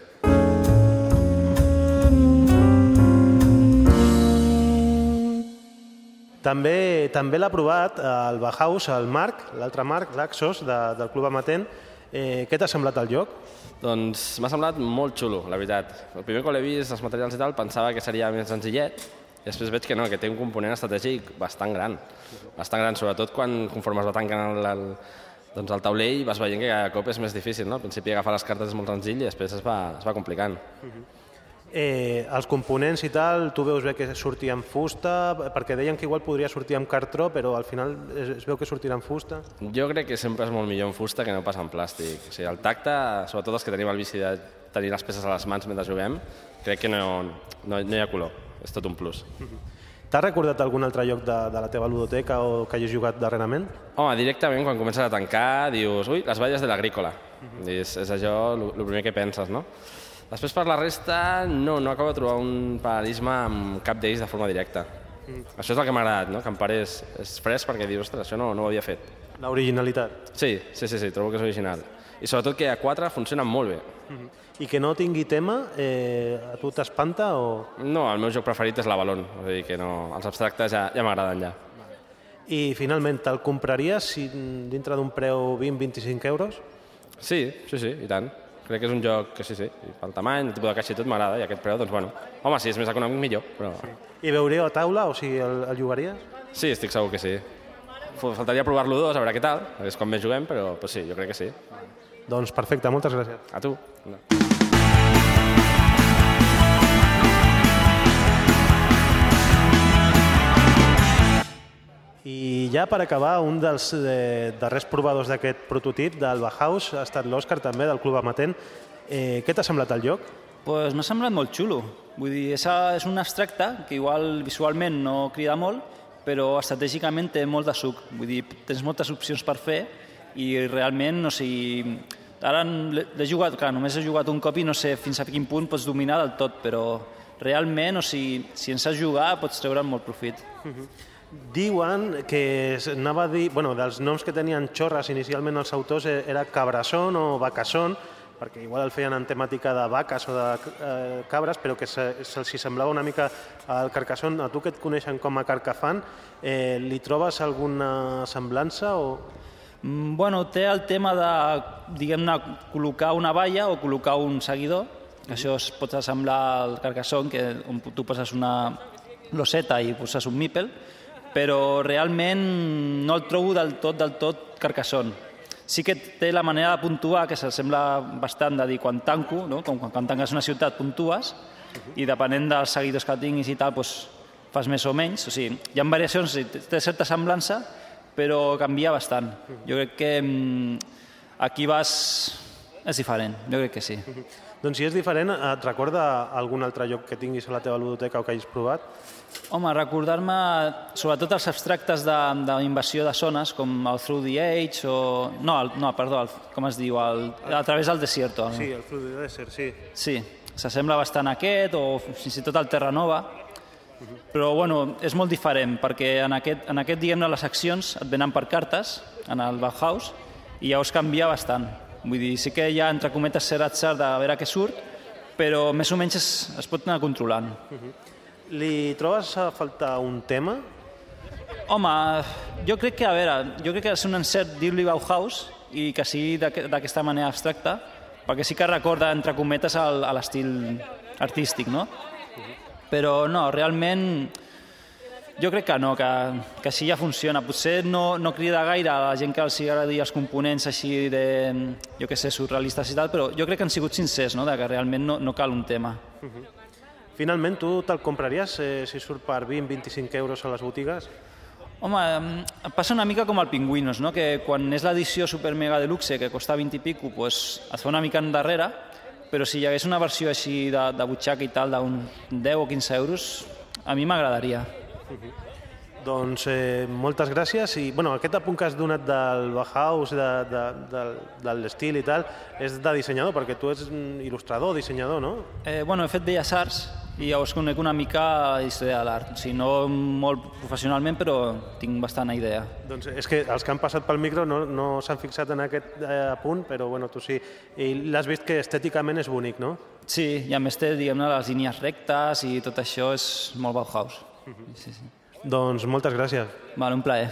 [SPEAKER 3] També també l'ha provat el Bauhaus, el Marc, l'altre Marc, l'Axos, de, del Club Amatent. Eh, què t'ha semblat el joc?
[SPEAKER 7] Doncs m'ha semblat molt xulo, la veritat. El primer que l'he vist, els materials i tal, pensava que seria més senzillet, i després veig que no, que té un component estratègic bastant gran. Bastant gran, sobretot quan conforme es va tancant el, el, doncs el taulell vas veient que cada cop és més difícil, no? Al principi agafar les cartes és molt senzill i després es va, es va complicant. Uh -huh.
[SPEAKER 3] Eh, els components i tal, tu veus bé que sortia en fusta, perquè deien que igual podria sortir amb cartró, però al final es, es veu que sortirà en fusta.
[SPEAKER 7] Jo crec que sempre és molt millor en fusta que no pas en plàstic. O sigui, el tacte, sobretot els que tenim el vici de tenir les peces a les mans mentre juguem, crec que no, no, no hi ha color. És tot un plus.
[SPEAKER 3] T'has recordat algun altre lloc de, de la teva ludoteca o que hagis jugat darrerament?
[SPEAKER 7] Home, directament, quan comences a tancar, dius, ui, les valles de l'agrícola. És, és això el primer que penses, no? Després, per la resta, no, no acabo de trobar un paral·lisme amb cap d'ells de forma directa. Mm. Això és el que m'ha agradat, no? que en part és, és fresc perquè dius, ostres, això no, no ho havia fet.
[SPEAKER 3] L'originalitat.
[SPEAKER 7] Sí, sí, sí, sí, trobo que és original. I sobretot que a 4 funcionen molt bé.
[SPEAKER 3] I que no tingui tema, eh, a tu t'espanta o...
[SPEAKER 7] No, el meu joc preferit és l'Avalon, a dir, que no, els abstractes ja, ja m'agraden ja.
[SPEAKER 3] I finalment, te'l compraries si, dintre d'un preu 20-25 euros?
[SPEAKER 7] Sí, sí, sí, i tant. Crec que és un joc que sí, sí, pel tamany, el tipus de caixa i tot m'agrada, i aquest preu, doncs bueno, home, si és més econòmic millor, però...
[SPEAKER 3] I veureu a taula, o sigui, el, el jugaries?
[SPEAKER 7] Sí, estic segur que sí. Faltaria provar-lo dos, a veure què tal, és com més juguem, però, però sí, jo crec que sí.
[SPEAKER 3] Doncs perfecte, moltes gràcies.
[SPEAKER 7] A tu.
[SPEAKER 3] I ja per acabar, un dels eh, darrers provadors d'aquest prototip del Bauhaus ha estat l'Òscar també, del Club Amatent. Eh, què t'ha semblat el joc?
[SPEAKER 8] Pues m'ha semblat molt xulo. Vull dir, és, és un abstracte que igual visualment no crida molt, però estratègicament té molt de suc. Vull dir, tens moltes opcions per fer i realment, no sé, ara l'he jugat, clar, només he jugat un cop i no sé fins a quin punt pots dominar del tot, però realment, o sigui, si en saps jugar, pots treure'n molt profit.
[SPEAKER 3] Diuen que anava a dir, bueno, dels noms que tenien xorres inicialment els autors eh, era Cabrasson o Vacasson, perquè igual el feien en temàtica de vaques o de eh, cabres, però que se- se'ls hi semblava una mica al Carcassonne. A tu que et coneixen com a Carcafan, eh, li trobes alguna semblança o...
[SPEAKER 8] Mm, Bueno, té el tema de, diguem-ne, col·locar una valla o col·locar un seguidor. Això es pot assemblar al Carcassonne, que, on tu poses una loseta i poses un mípel, però realment no el trobo del tot, del tot Carcassonne. Sí que té la manera de puntuar, que s'assembla bastant de dir quan tanco, no? com quan, tanques una ciutat puntues, i depenent dels seguidors que tinguis i tal, doncs, fas més o menys. O sigui, hi ha variacions, té certa semblança, però canvia bastant. Jo crec que mm, aquí vas... és diferent, jo crec que sí.
[SPEAKER 3] Doncs si és diferent, et recorda algun altre lloc que tinguis a la teva ludoteca o que hagis provat?
[SPEAKER 8] Home, recordar-me sobretot els abstractes de- d'invasió de, de zones, com el Through the Age o... No, el, no perdó, el, com es diu? El, a través del desierto.
[SPEAKER 3] Sí, el Fluid de Desert, sí.
[SPEAKER 8] Sí, s'assembla bastant a aquest, o fins i tot al Terranova, però bueno, és molt diferent, perquè en aquest, en aquest diguem-ne, les accions et venen per cartes, en el Bauhaus, i llavors canvia bastant. Vull dir, sí que hi ha, entre cometes, cert atzar de veure què surt, però més o menys es, es pot anar controlant.
[SPEAKER 3] Li trobes a faltar un tema?
[SPEAKER 8] Home, jo crec que, a veure, jo crec que és un encert dir-li Bauhaus i que sigui d'aqu- d'aquesta manera abstracta, perquè sí que recorda, entre cometes, a l'estil artístic, no? Però no, realment jo crec que no, que, que així ja funciona. Potser no, no crida gaire a la gent que els agradi els components així de, jo què sé, surrealistes i tal, però jo crec que han sigut sincers, no?, de que realment no, no cal un tema.
[SPEAKER 3] Finalment, tu te'l compraries eh, si surt per 20-25 euros a les botigues?
[SPEAKER 8] Home, passa una mica com el Pingüinos, no? que quan és l'edició super mega deluxe, que costa 20 i pico, pues, es fa una mica endarrere, però si hi hagués una versió així de, de butxaca i tal, d'un 10 o 15 euros, a mi m'agradaria.
[SPEAKER 3] Doncs eh, moltes gràcies i bueno, aquest apunt que has donat del Bauhaus, de, de, de, de l'estil i tal, és de dissenyador, perquè tu ets il·lustrador, dissenyador, no?
[SPEAKER 8] Eh, bueno, he fet Belles Arts i llavors conec una mica història de l'art. Sigui, no molt professionalment, però tinc bastant idea.
[SPEAKER 3] Doncs és que els que han passat pel micro no, no s'han fixat en aquest eh, apunt, però bueno, tu sí. I l'has vist que estèticament és bonic, no?
[SPEAKER 8] Sí, i a més té, diguem-ne, les línies rectes i tot això és molt Bauhaus. Sí, sí.
[SPEAKER 3] Doncs moltes gràcies.
[SPEAKER 8] Vale, un plaer.